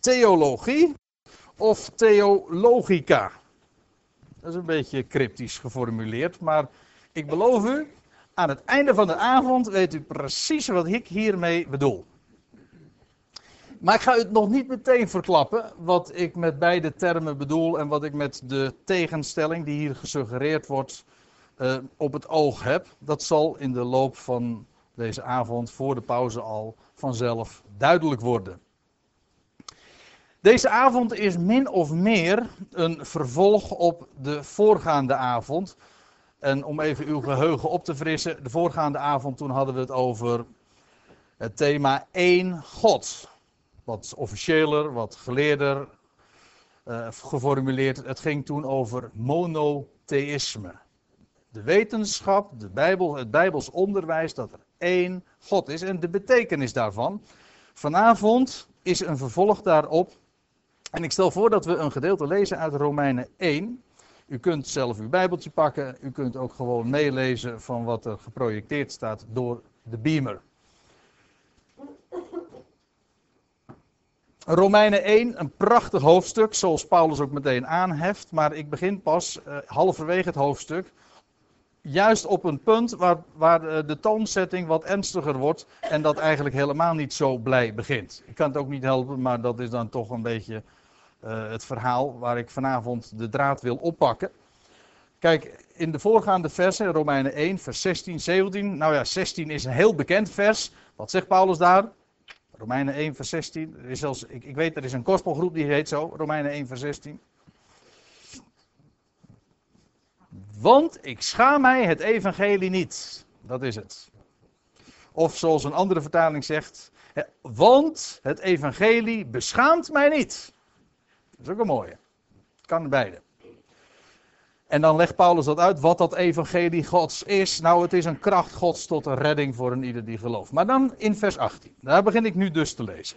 theologie of theologica? Dat is een beetje cryptisch geformuleerd, maar ik beloof u, aan het einde van de avond weet u precies wat ik hiermee bedoel. Maar ik ga u nog niet meteen verklappen wat ik met beide termen bedoel en wat ik met de tegenstelling die hier gesuggereerd wordt uh, op het oog heb. Dat zal in de loop van deze avond voor de pauze al vanzelf duidelijk worden. Deze avond is min of meer een vervolg op de voorgaande avond. En om even uw geheugen op te frissen, de voorgaande avond toen hadden we het over het thema één God. Wat officiëler, wat geleerder uh, geformuleerd. Het ging toen over monotheïsme. De wetenschap, de Bijbel, het Bijbels onderwijs dat er één God is en de betekenis daarvan. Vanavond is een vervolg daarop. En ik stel voor dat we een gedeelte lezen uit Romeinen 1. U kunt zelf uw Bijbeltje pakken. U kunt ook gewoon meelezen van wat er geprojecteerd staat door de beamer. Romeinen 1, een prachtig hoofdstuk, zoals Paulus ook meteen aanheft. Maar ik begin pas uh, halverwege het hoofdstuk. Juist op een punt waar, waar de, de toonzetting wat ernstiger wordt. En dat eigenlijk helemaal niet zo blij begint. Ik kan het ook niet helpen, maar dat is dan toch een beetje het verhaal waar ik vanavond de draad wil oppakken. Kijk, in de voorgaande versen, Romeinen 1, vers 16, 17. Nou ja, 16 is een heel bekend vers. Wat zegt Paulus daar? Romeinen 1, vers 16. Er is zelfs, ik, ik weet, er is een gospelgroep die heet zo, Romeinen 1, vers 16. Want ik schaam mij het evangelie niet. Dat is het. Of zoals een andere vertaling zegt, want het evangelie beschaamt mij niet. Dat is ook een mooie. Kan beide. En dan legt Paulus dat uit wat dat evangelie Gods is. Nou, het is een kracht Gods tot een redding voor een ieder die gelooft. Maar dan in vers 18. Daar begin ik nu dus te lezen.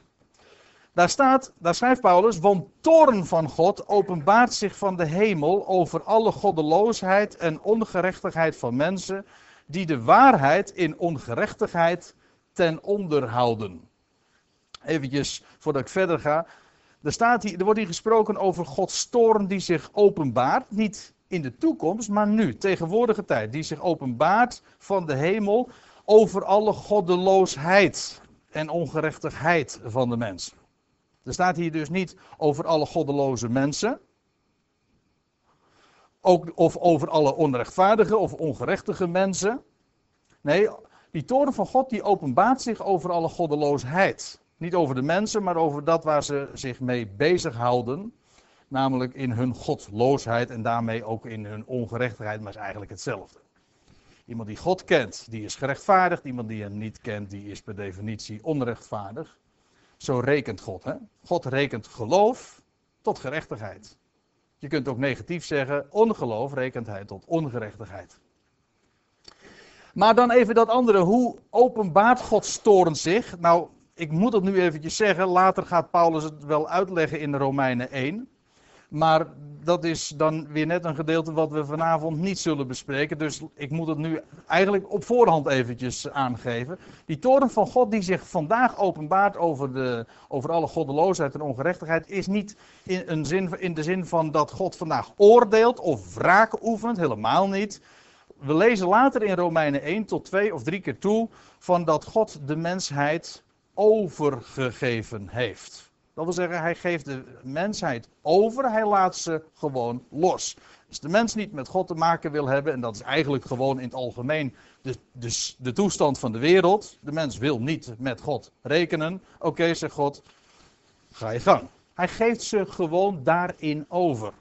Daar staat, daar schrijft Paulus, want toorn van God openbaart zich van de hemel over alle goddeloosheid en ongerechtigheid van mensen die de waarheid in ongerechtigheid ten onder houden. Eventjes voordat ik verder ga. Er, staat er wordt hier gesproken over Gods toorn die zich openbaart. Niet in de toekomst, maar nu, tegenwoordige tijd, die zich openbaart van de hemel over alle goddeloosheid en ongerechtigheid van de mensen. Er staat hier dus niet over alle goddeloze mensen, ook, of over alle onrechtvaardige of ongerechtige mensen. Nee, die toren van God die openbaart zich over alle goddeloosheid. Niet over de mensen, maar over dat waar ze zich mee bezighouden namelijk in hun godloosheid en daarmee ook in hun ongerechtigheid, maar is eigenlijk hetzelfde. Iemand die God kent, die is gerechtvaardigd. Iemand die hem niet kent, die is per definitie onrechtvaardig. Zo rekent God. Hè? God rekent geloof tot gerechtigheid. Je kunt ook negatief zeggen, ongeloof rekent hij tot ongerechtigheid. Maar dan even dat andere, hoe openbaart Gods toorn zich? Nou, ik moet het nu eventjes zeggen, later gaat Paulus het wel uitleggen in Romeinen 1. Maar dat is dan weer net een gedeelte wat we vanavond niet zullen bespreken. Dus ik moet het nu eigenlijk op voorhand eventjes aangeven. Die toren van God die zich vandaag openbaart over, de, over alle goddeloosheid en ongerechtigheid... is niet in, een zin, in de zin van dat God vandaag oordeelt of wraak oefent. Helemaal niet. We lezen later in Romeinen 1 tot 2 of drie keer toe... van dat God de mensheid overgegeven heeft. Dat wil zeggen, hij geeft de mensheid over, hij laat ze gewoon los. Als de mens niet met God te maken wil hebben, en dat is eigenlijk gewoon in het algemeen de, de, toestand van de wereld. De mens wil niet met God rekenen. Oké, zegt God, ga je gang. Hij geeft ze gewoon daarin over.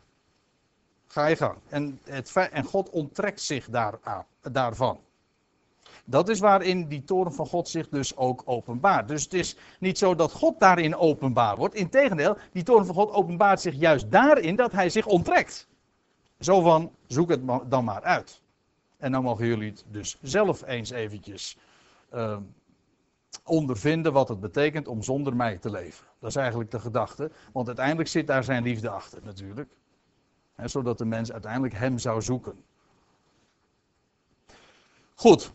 Ga je gang. En, en God onttrekt zich daar, daarvan. Dat is waarin die toren van God zich dus ook openbaart. Dus het is niet zo dat God daarin openbaar wordt. Integendeel, die toren van God openbaart zich juist daarin dat hij zich onttrekt. Zo van, zoek het dan maar uit. En dan mogen jullie het dus zelf eens eventjes uh, ondervinden wat het betekent om zonder mij te leven. Dat is eigenlijk de gedachte. Want uiteindelijk zit daar zijn liefde achter natuurlijk. zodat de mens uiteindelijk hem zou zoeken. Goed,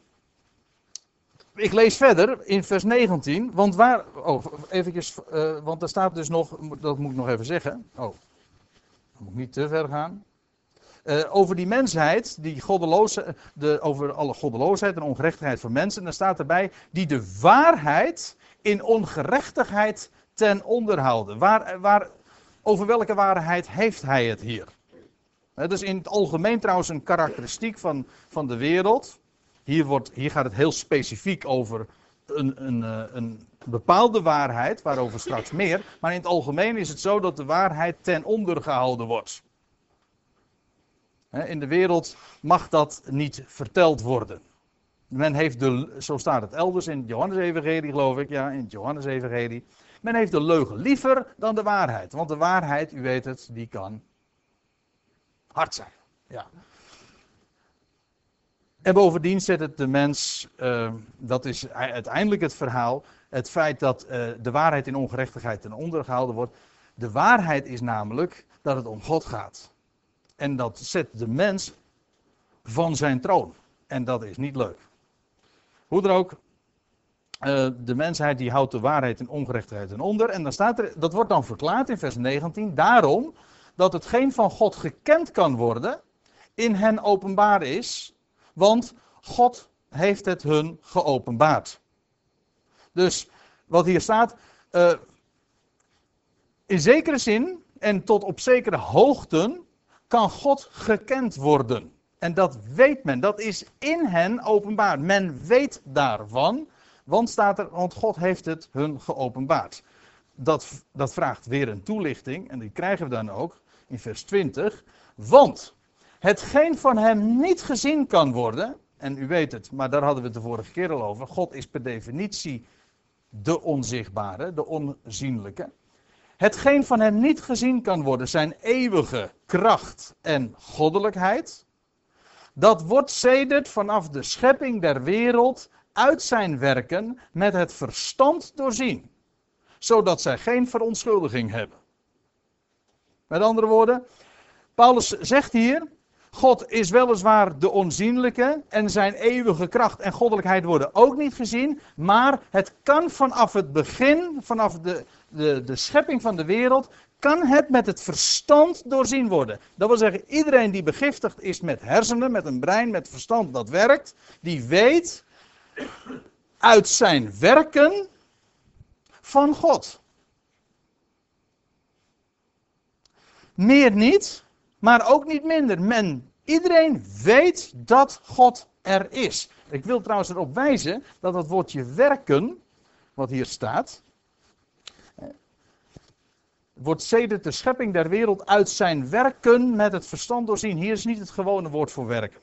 ik lees verder in vers 19, want waar, oh, eventjes, uh, want er staat dus nog, dat moet ik nog even zeggen. Oh, dan moet ik niet te ver gaan. Uh, over die mensheid, die goddeloze, de, over alle goddeloosheid en ongerechtigheid van mensen. En dan staat erbij, die de waarheid in ongerechtigheid ten onderhouden. Waar, waar, over welke waarheid heeft hij het hier? Dat is in het algemeen trouwens een karakteristiek van, van de wereld. Hier, wordt, hier gaat het heel specifiek over een, een, eh, een bepaalde waarheid, waarover straks meer. Maar in het algemeen is het zo dat de waarheid ten onder gehouden wordt. In de wereld mag dat niet verteld worden. Men heeft de, zo staat het elders in Johannes-evangelie, geloof ik, ja, in Johannes-evangelie. Men heeft de leugen liever dan de waarheid. Want de waarheid, u weet het, die kan hard zijn. Ja. En bovendien zet het de mens, uh, dat is uiteindelijk het verhaal, het feit dat uh, de waarheid in ongerechtigheid ten onder gehouden wordt. De waarheid is namelijk dat het om God gaat. En dat zet de mens van zijn troon. En dat is niet leuk. Hoe dan ook, uh, de mensheid die houdt de waarheid in ongerechtigheid ten onder. En dan staat er, dat wordt dan verklaard in vers 19. Daarom dat hetgeen van God gekend kan worden, in hen openbaar is. Want God heeft het hun geopenbaard. Dus wat hier staat, uh, in zekere zin en tot op zekere hoogten kan God gekend worden. En dat weet men, dat is in hen openbaar. Men weet daarvan, want staat er, want God heeft het hun geopenbaard. Dat, dat vraagt weer een toelichting, en die krijgen we dan ook in vers 20. Want hetgeen van hem niet gezien kan worden, en u weet het, maar daar hadden we het de vorige keer al over. God is per definitie de onzichtbare, de onzienlijke. Hetgeen van hem niet gezien kan worden, zijn eeuwige kracht en goddelijkheid. Dat wordt sedert vanaf de schepping der wereld uit zijn werken met het verstand doorzien, zodat zij geen verontschuldiging hebben. Met andere woorden, Paulus zegt hier: God is weliswaar de onzienlijke en zijn eeuwige kracht en goddelijkheid worden ook niet gezien, maar het kan vanaf het begin, vanaf de, de, de schepping van de wereld, kan het met het verstand doorzien worden. Dat wil zeggen, iedereen die begiftigd is met hersenen, met een brein, met verstand dat werkt, die weet uit zijn werken van God. Meer niet, maar ook niet minder. Men, iedereen weet dat God er is. Ik wil trouwens erop wijzen dat het woordje werken, wat hier staat, wordt sedert de schepping der wereld uit zijn werken met het verstand doorzien. Hier is niet het gewone woord voor werken,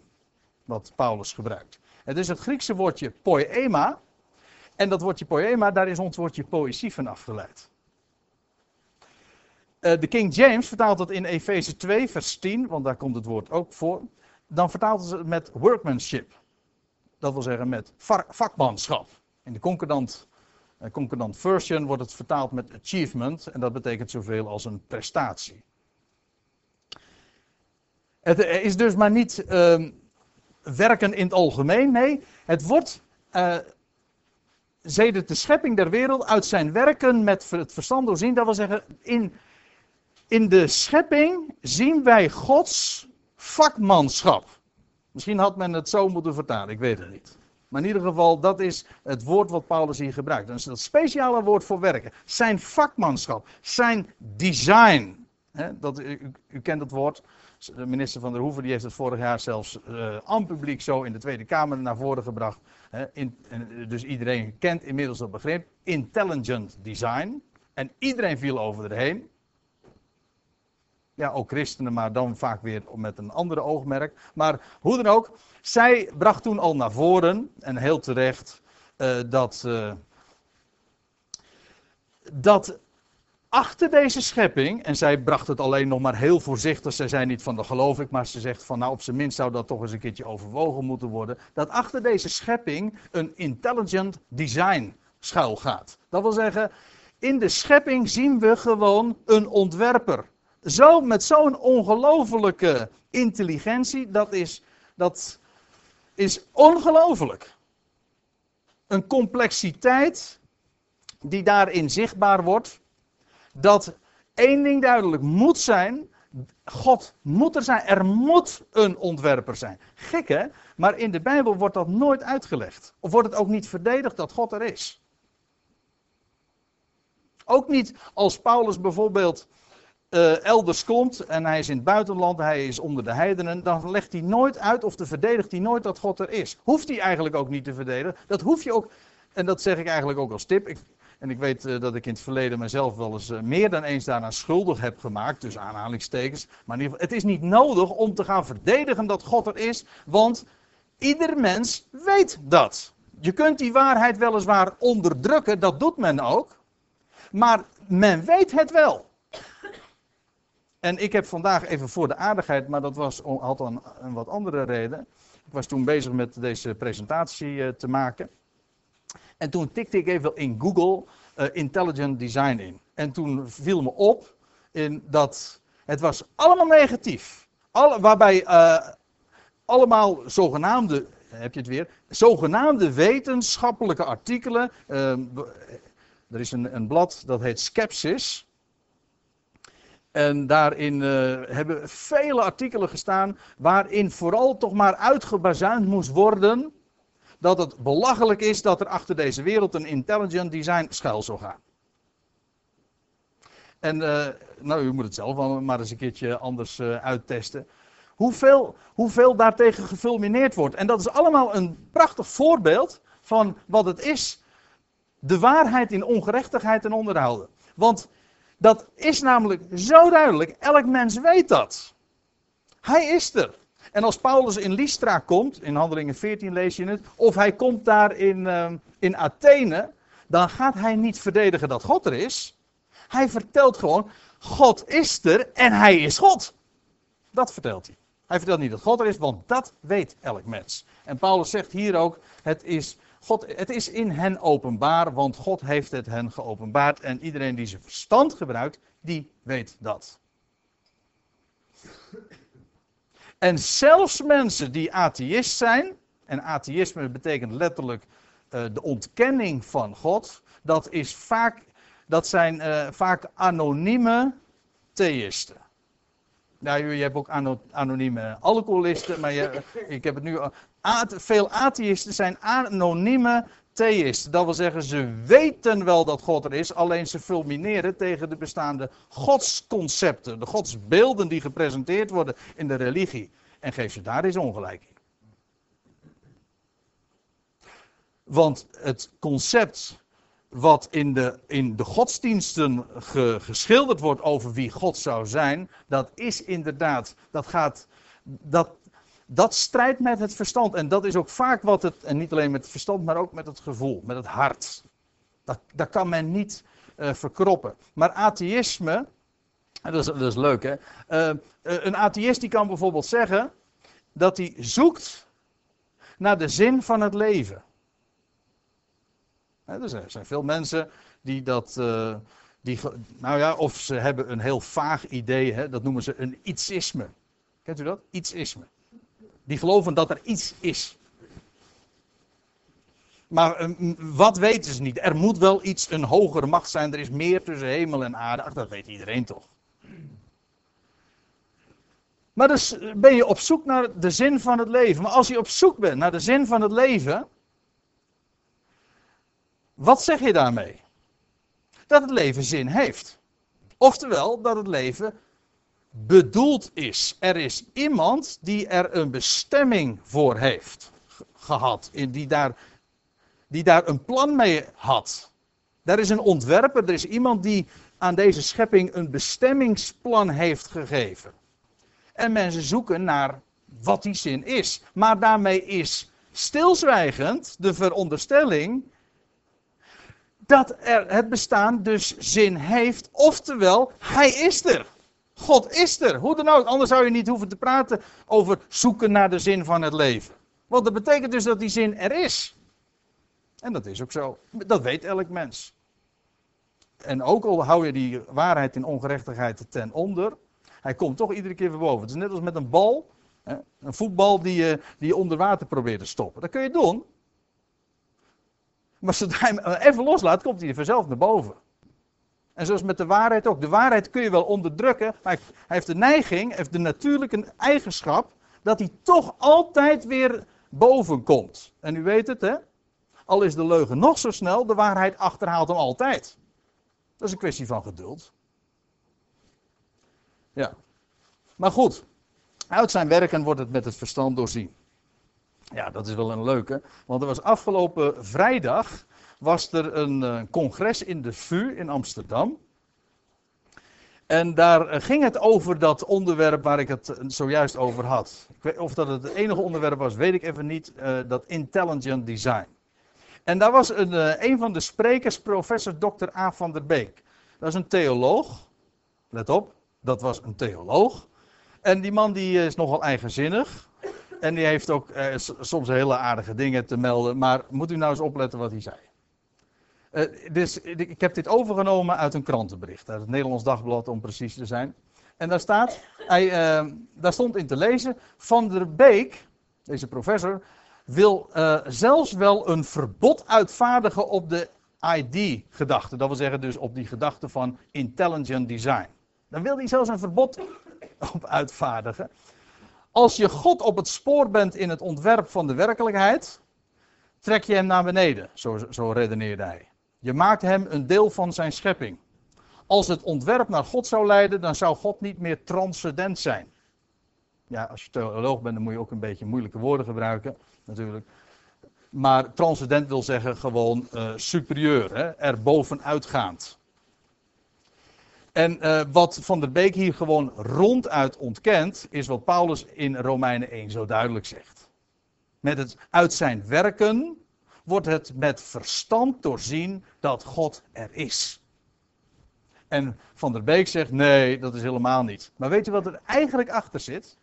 wat Paulus gebruikt. Het is het Griekse woordje poema. En dat woordje poema, daar is ons woordje poëzie van afgeleid. Uh, de King James vertaalt het in Efeze 2, vers 10, want daar komt het woord ook voor. Dan vertaalt ze het met workmanship. Dat wil zeggen met vakmanschap. In de concordant uh, concordant version wordt het vertaald met achievement. En dat betekent zoveel als een prestatie. Het is dus maar niet uh, werken in het algemeen. Nee, het wordt uh, zedert de schepping der wereld uit zijn werken met het verstand doorzien. Dat wil zeggen, in, in de schepping zien wij Gods vakmanschap. Misschien had men het zo moeten vertalen, ik weet het niet. Maar in ieder geval, dat is het woord wat Paulus hier gebruikt. Dat is dat speciale woord voor werken. Zijn vakmanschap, zijn design. dat, u, kent het woord. De minister van der Hoeven die heeft het vorig jaar zelfs uh, aan publiek zo in de Tweede Kamer naar voren gebracht. in, dus iedereen kent inmiddels dat begrip. Intelligent design. En iedereen viel over erheen. Ja, ook christenen, maar dan vaak weer met een andere oogmerk. Maar hoe dan ook, zij bracht toen al naar voren, en heel terecht, uh, dat, uh, dat achter deze schepping, en zij bracht het alleen nog maar heel voorzichtig, zij zei niet van dat geloof ik, maar ze zegt van nou op zijn minst zou dat toch eens een keertje overwogen moeten worden, dat achter deze schepping een intelligent design schuil gaat. Dat wil zeggen, in de schepping zien we gewoon een ontwerper. Zo, met zo'n ongelofelijke intelligentie, dat is, dat is ongelooflijk. een complexiteit die daarin zichtbaar wordt. Dat één ding duidelijk moet zijn. God moet er zijn. Er moet een ontwerper zijn. Gek hè? Maar in de Bijbel wordt dat nooit uitgelegd. Of wordt het ook niet verdedigd dat God er is. Ook niet als Paulus bijvoorbeeld uh, elders komt en hij is in het buitenland, hij is onder de heidenen, dan legt hij nooit uit of verdedigt hij nooit dat God er is. Hoeft hij eigenlijk ook niet te verdedigen. Dat hoef je ook, en dat zeg ik eigenlijk ook als tip. Ik, en ik weet uh, dat ik in het verleden mezelf wel eens uh, meer dan eens daaraan schuldig heb gemaakt, dus aanhalingstekens. Maar in ieder geval, het is niet nodig om te gaan verdedigen dat God er is, want ieder mens weet dat. Je kunt die waarheid weliswaar onderdrukken, dat doet men ook. Maar men weet het wel. En ik heb vandaag even voor de aardigheid, maar dat was, had een, een wat andere reden. Ik was toen bezig met deze presentatie uh, te maken. En toen tikte ik even in Google uh, Intelligent Design in. En toen viel me op in dat het was allemaal negatief. Alle, waarbij uh, allemaal zogenaamde, heb je het weer, zogenaamde wetenschappelijke artikelen. er is een, een blad dat heet Skepsis. En daarin uh, hebben vele artikelen gestaan waarin vooral toch maar uitgebazuind moest worden dat het belachelijk is dat er achter deze wereld een intelligent design schuil zou gaan. En uh, nou, u moet het zelf maar eens een keertje anders uh, uittesten. Hoeveel, hoeveel daartegen gefulmineerd wordt. En dat is allemaal een prachtig voorbeeld van wat het is. De waarheid in ongerechtigheid en onderhouden. Want dat is namelijk zo duidelijk. Elk mens weet dat. Hij is er. En als Paulus in Lystra komt, in Handelingen 14 lees je het, of hij komt daar in, uh, in Athene, dan gaat hij niet verdedigen dat God er is. Hij vertelt gewoon, God is er en hij is God. Dat vertelt hij. Hij vertelt niet dat God er is, want dat weet elk mens. En Paulus zegt hier ook, het is God, het is in hen openbaar, want God heeft het hen geopenbaard. En iedereen die zijn verstand gebruikt, die weet dat. En zelfs mensen die atheïst zijn, en atheïsme betekent letterlijk uh, de ontkenning van God, dat, is vaak, dat zijn uh, vaak anonieme theïsten. Nou, je hebt ook anonieme alcoholisten, maar je, ik heb het nu veel atheïsten zijn anonieme theïsten. Dat wil zeggen, ze weten wel dat God er is, alleen ze fulmineren tegen de bestaande godsconcepten, de godsbeelden die gepresenteerd worden in de religie. En geef ze daar eens ongelijk in. Want het concept wat in de, in de godsdiensten geschilderd wordt over wie God zou zijn, dat is inderdaad, dat gaat, dat, dat strijdt met het verstand. En dat is ook vaak wat het, en niet alleen met het verstand, maar ook met het gevoel, met het hart. Dat, dat kan men niet uh, verkroppen. Maar atheïsme, dat is, dat is leuk hè. Uh, een atheïst die kan bijvoorbeeld zeggen dat hij zoekt naar de zin van het leven. Er zijn veel mensen die dat. Uh, die, nou ja, of ze hebben een heel vaag idee, hè, dat noemen ze een ietsisme. Kent u dat? Ietsisme. Die geloven dat er iets is. Maar uh, wat weten ze niet? Er moet wel iets, een hogere macht zijn. Er is meer tussen hemel en aarde. Ach, dat weet iedereen toch. Maar dus ben je op zoek naar de zin van het leven. Maar als je op zoek bent naar de zin van het leven. Wat zeg je daarmee? Dat het leven zin heeft. Oftewel, dat het leven bedoeld is. Er is iemand die er een bestemming voor heeft gehad. Die daar, die daar een plan mee had. Er is een ontwerper, er is iemand die aan deze schepping een bestemmingsplan heeft gegeven. En mensen zoeken naar wat die zin is. Maar daarmee is stilzwijgend de veronderstelling dat er het bestaan dus zin heeft. Oftewel, hij is er. God is er. Hoe dan ook. Anders zou je niet hoeven te praten over zoeken naar de zin van het leven. Want dat betekent dus dat die zin er is. En dat is ook zo. Dat weet elk mens. En ook al hou je die waarheid in ongerechtigheid ten onder. Hij komt toch iedere keer weer boven. Het is net als met een bal. Een voetbal die je, die je onder water probeert te stoppen. Dat kun je doen. Maar zodra je hem even loslaat, komt hij vanzelf naar boven. En zoals met de waarheid ook. De waarheid kun je wel onderdrukken, maar hij heeft de neiging, heeft de natuurlijke eigenschap, dat hij toch altijd weer boven komt. En u weet het, hè? Al is de leugen nog zo snel, de waarheid achterhaalt hem altijd. Dat is een kwestie van geduld. Ja. Maar goed, uit zijn werken wordt het met het verstand doorzien. Ja, dat is wel een leuke. Want er was afgelopen vrijdag was er een uh, congres in de VU in Amsterdam. En daar uh, ging het over dat onderwerp waar ik het uh, zojuist over had. Of dat het het enige onderwerp was, weet ik even niet. dat intelligent design. En daar was een, een van de sprekers, professor Dr. A. van der Beek. Dat is een theoloog. Let op, dat was een theoloog. En die man die is nogal eigenzinnig. En die heeft ook eh, soms hele aardige dingen te melden. Maar moet u nou eens opletten wat hij zei. Uh, dus ik heb dit overgenomen uit een krantenbericht. Uit het Nederlands Dagblad om precies te zijn. En daar, staat, hij, uh, daar stond in te lezen. Van der Beek, deze professor, wil uh, zelfs wel een verbod uitvaardigen op de ID-gedachte. Dat wil zeggen dus op die gedachte van intelligent design. Dan wil hij zelfs een verbod op uitvaardigen. Als je God op het spoor bent in het ontwerp van de werkelijkheid, trek je hem naar beneden. Zo, zo redeneerde hij. Je maakt hem een deel van zijn schepping. Als het ontwerp naar God zou leiden, dan zou God niet meer transcendent zijn. Ja, als je theoloog bent, dan moet je ook een beetje moeilijke woorden gebruiken, natuurlijk. Maar transcendent wil zeggen gewoon uh, superieur, hè, er bovenuitgaand. En uh, wat Van der Beek hier gewoon ronduit ontkent, is wat Paulus in Romeinen 1 zo duidelijk zegt. Met het uit zijn werken wordt het met verstand doorzien dat God er is. En Van der Beek zegt nee, dat is helemaal niet. Maar weet je wat er eigenlijk achter zit?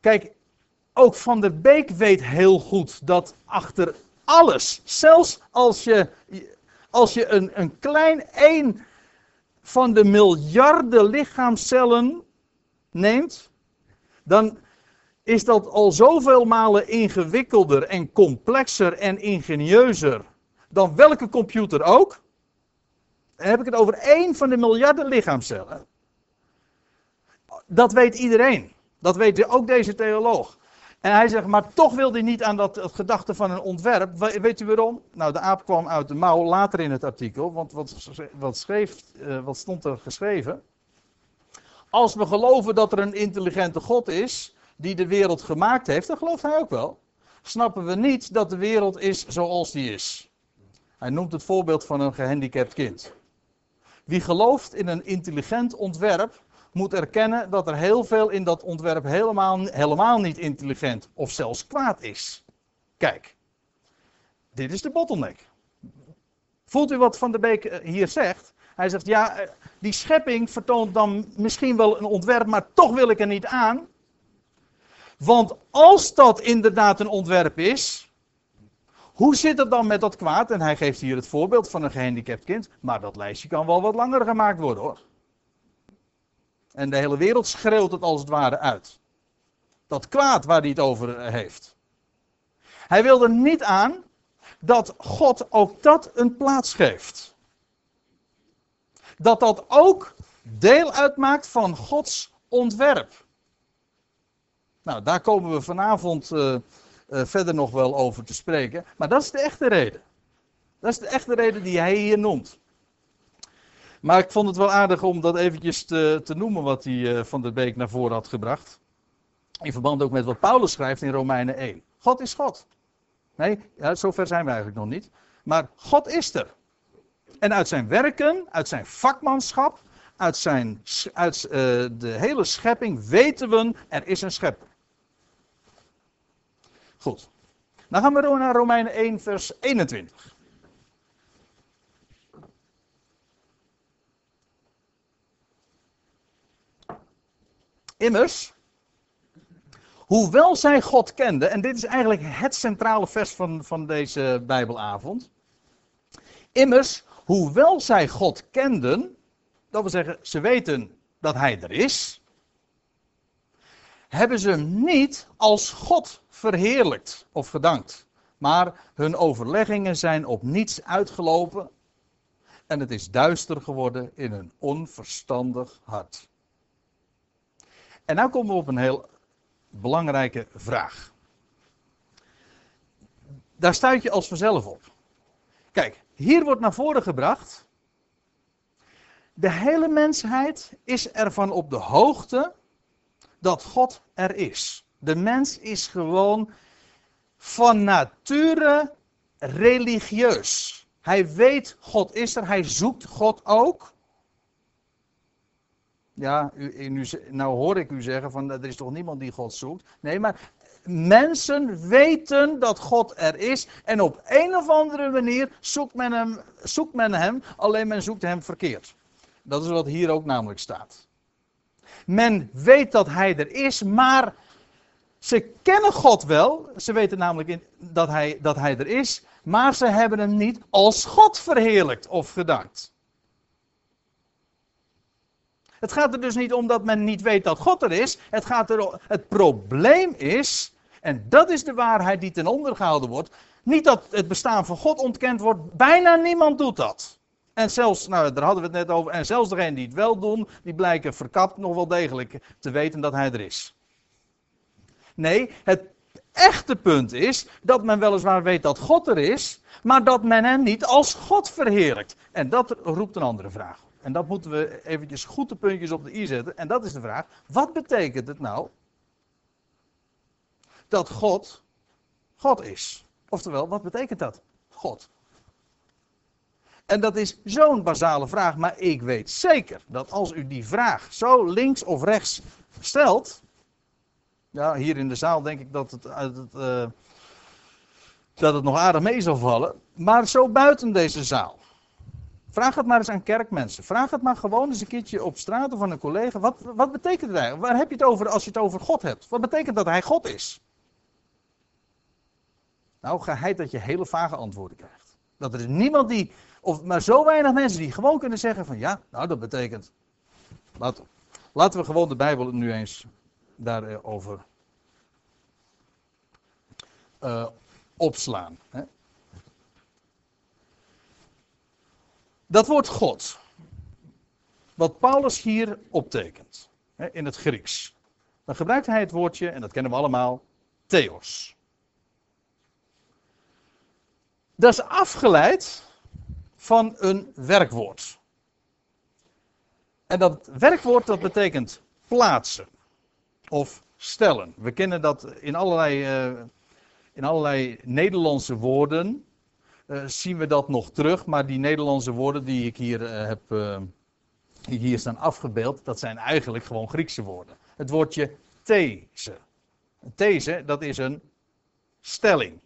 Kijk, ook Van der Beek weet heel goed dat achter alles, zelfs als je als je een, een klein één van de miljarden lichaamcellen neemt, dan is dat al zoveel malen ingewikkelder en complexer en ingenieuzer dan welke computer ook. Dan heb ik het over één van de miljarden lichaamcellen. Dat weet iedereen. Dat weet ook deze theoloog. En hij zegt, maar toch wil hij niet aan dat gedachte van een ontwerp. Weet u waarom? Nou, de aap kwam uit de mouw later in het artikel. Want wat, wat, schreef, uh, wat stond er geschreven? Als we geloven dat er een intelligente God is, die de wereld gemaakt heeft, dan gelooft hij ook wel. Snappen we niet dat de wereld is zoals die is. Hij noemt het voorbeeld van een gehandicapt kind. Wie gelooft in een intelligent ontwerp, moet erkennen dat er heel veel in dat ontwerp helemaal, helemaal niet intelligent of zelfs kwaad is. Kijk, dit is de bottleneck. Voelt u wat Van der Beek eh, hier zegt? Hij zegt, ja, eh, die schepping vertoont dan misschien wel een ontwerp, maar toch wil ik er niet aan. Want als dat inderdaad een ontwerp is, hoe zit het dan met dat kwaad? En hij geeft hier het voorbeeld van een gehandicapt kind, maar dat lijstje kan wel wat langer gemaakt worden hoor. En de hele wereld schreeuwt het als het ware uit. Dat kwaad waar hij het over heeft. Hij wilde niet aan dat God ook dat een plaats geeft. Dat dat ook deel uitmaakt van Gods ontwerp. Nou, daar komen we vanavond uh, uh, verder nog wel over te spreken. Maar dat is de echte reden. Dat is de echte reden die hij hier noemt. Maar ik vond het wel aardig om dat eventjes te, te noemen wat hij uh, van der Beek naar voren had gebracht. In verband ook met wat Paulus schrijft in Romeinen 1. God is God. Nee, zover zijn we eigenlijk nog niet. Maar God is er. En uit zijn werken, uit zijn vakmanschap, uit, zijn, uit uh, de hele schepping weten we, er is een schepper. Goed. Dan gaan we naar Romeinen 1, vers 21. Immers, hoewel zij God kenden, en dit is eigenlijk het centrale vers van, van deze Bijbelavond. Immers, hoewel zij God kenden, dat wil zeggen, ze weten dat Hij er is, hebben ze hem niet als God verheerlijkt of gedankt. Maar hun overleggingen zijn op niets uitgelopen. En het is duister geworden in hun onverstandig hart. En nu komen we op een heel belangrijke vraag. Daar stuit je als vanzelf op. Kijk, hier wordt naar voren gebracht. De hele mensheid is ervan op de hoogte dat God er is. De mens is gewoon van nature religieus. Hij weet God is er, hij zoekt God ook. Ja, u, nu, nou hoor ik u zeggen van er is toch niemand die God zoekt. Nee, maar mensen weten dat God er is en op een of andere manier zoekt men hem, zoekt men hem alleen men zoekt hem verkeerd. Dat is wat hier ook namelijk staat. Men weet dat hij er is, maar ze kennen God wel. Ze weten namelijk dat, hij, dat hij er is, maar ze hebben hem niet als God verheerlijkt of gedankt. Het gaat er dus niet om dat men niet weet dat God er is. Het, gaat er, het probleem is, en dat is de waarheid die ten onder gehouden wordt, niet dat het bestaan van God ontkend wordt. Bijna niemand doet dat. En zelfs, nou daar hadden we het net over, en zelfs degenen die het wel doen, die blijken verkapt nog wel degelijk te weten dat hij er is. Nee, het echte punt is dat men weliswaar weet dat God er is, maar dat men hem niet als God verheerlijkt. En dat roept een andere vraag. En dat moeten we eventjes goed de puntjes op de i zetten. En dat is de vraag, wat betekent het nou dat God God is? Oftewel, wat betekent dat? God. En dat is zo'n basale vraag, maar ik weet zeker dat als u die vraag zo links of rechts stelt, ja, hier in de zaal denk ik dat het, uh, dat het nog aardig mee zal vallen. Maar zo buiten deze zaal. Vraag het maar eens aan kerkmensen. Vraag het maar gewoon eens een keertje op straat of van een collega. Wat, wat betekent het eigenlijk? Waar heb je het over als je het over God hebt? Wat betekent dat hij God is? Nou, geheid dat je hele vage antwoorden krijgt. Dat er is niemand die, of maar zo weinig mensen die gewoon kunnen zeggen van ja, nou dat betekent. Laten, laten we gewoon de Bijbel nu eens daarover uh, opslaan. Hè. Dat woord God, wat Paulus hier optekent, in het Grieks, dan gebruikt hij het woordje, en dat kennen we allemaal, theos. Dat is afgeleid van een werkwoord. En dat werkwoord dat betekent plaatsen of stellen. We kennen dat in allerlei, uh, in allerlei Nederlandse woorden. Uh, zien we dat nog terug, maar die Nederlandse woorden die ik hier uh, heb die hier staan afgebeeld, dat zijn eigenlijk gewoon Griekse woorden. Het woordje these. These, dat is een stelling.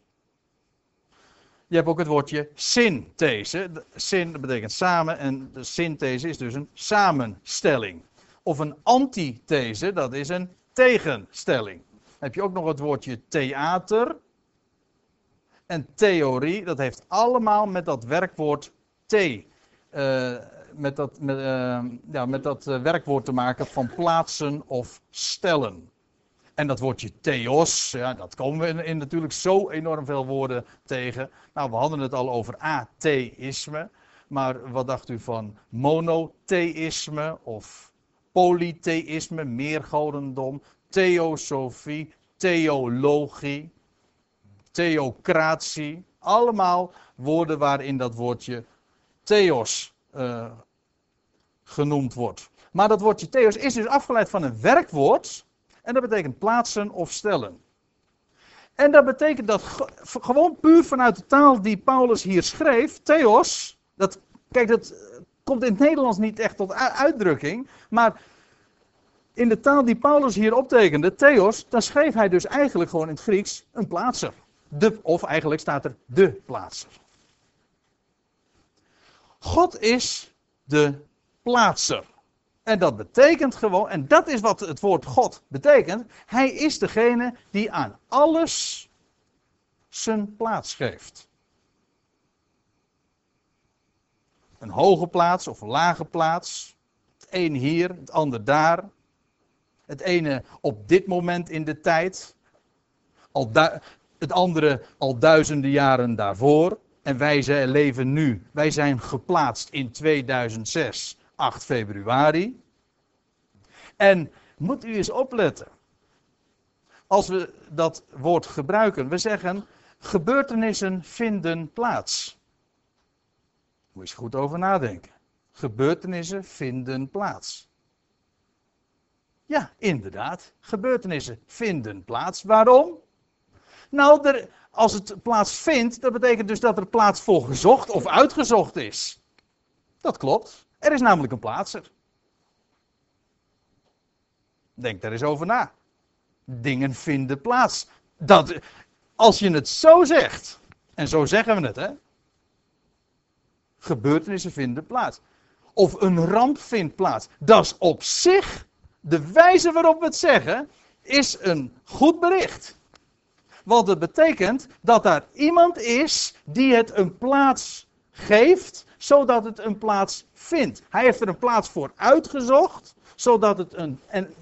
Je hebt ook het woordje synthese. Syn betekent samen en de synthese is dus een samenstelling. Of een antithese, dat is een tegenstelling. Dan heb je ook nog het woordje theater. En theorie, dat heeft allemaal met dat werkwoord the, uh, met dat, met, uh, ja, met dat uh, werkwoord te maken van plaatsen of stellen. En dat woordje theos, ja, dat komen we in, in, natuurlijk zo enorm veel woorden tegen. Nou, we hadden het al over atheïsme. Maar wat dacht u van monotheïsme of polytheïsme, meergodendom, theosofie, theologie, theocratie. Allemaal woorden waarin dat woordje theos uh, genoemd wordt. Maar dat woordje theos is dus afgeleid van een werkwoord. En dat betekent plaatsen of stellen. En dat betekent dat gewoon puur vanuit de taal die Paulus hier schreef, theos, dat, kijk, dat komt in het Nederlands niet echt tot uitdrukking, maar in de taal die Paulus hier optekende, theos, dan schreef hij dus eigenlijk gewoon in het Grieks een plaatser. De, of eigenlijk staat er de plaatser. God is de plaatser. En dat betekent gewoon, en dat is wat het woord God betekent, hij is degene die aan alles zijn plaats geeft. Een hoge plaats of een lage plaats. Het een hier, het ander daar. Het ene op dit moment in de tijd. Al het andere al duizenden jaren daarvoor. En wij zijn, leven nu. Wij zijn geplaatst in 2006, 8 februari. En moet u eens opletten. Als we dat woord gebruiken, we zeggen gebeurtenissen vinden plaats. Moet je eens goed over nadenken. Gebeurtenissen vinden plaats. Ja, inderdaad. Gebeurtenissen vinden plaats. Waarom? Nou, als het plaatsvindt, dat betekent dus dat er plaats voor gezocht of uitgezocht is. Dat klopt. Er is namelijk een plaatser. Denk daar eens over na. Dingen vinden plaats. Dat, als je het zo zegt, en zo zeggen we het, hè. Gebeurtenissen vinden plaats. Of een ramp vindt plaats. Dat is op zich, de wijze waarop we het zeggen, is een goed bericht. Want het betekent dat daar iemand is die het een plaats geeft, zodat het een plaats vindt. Hij heeft er een plaats voor uitgezocht, zodat het een. En,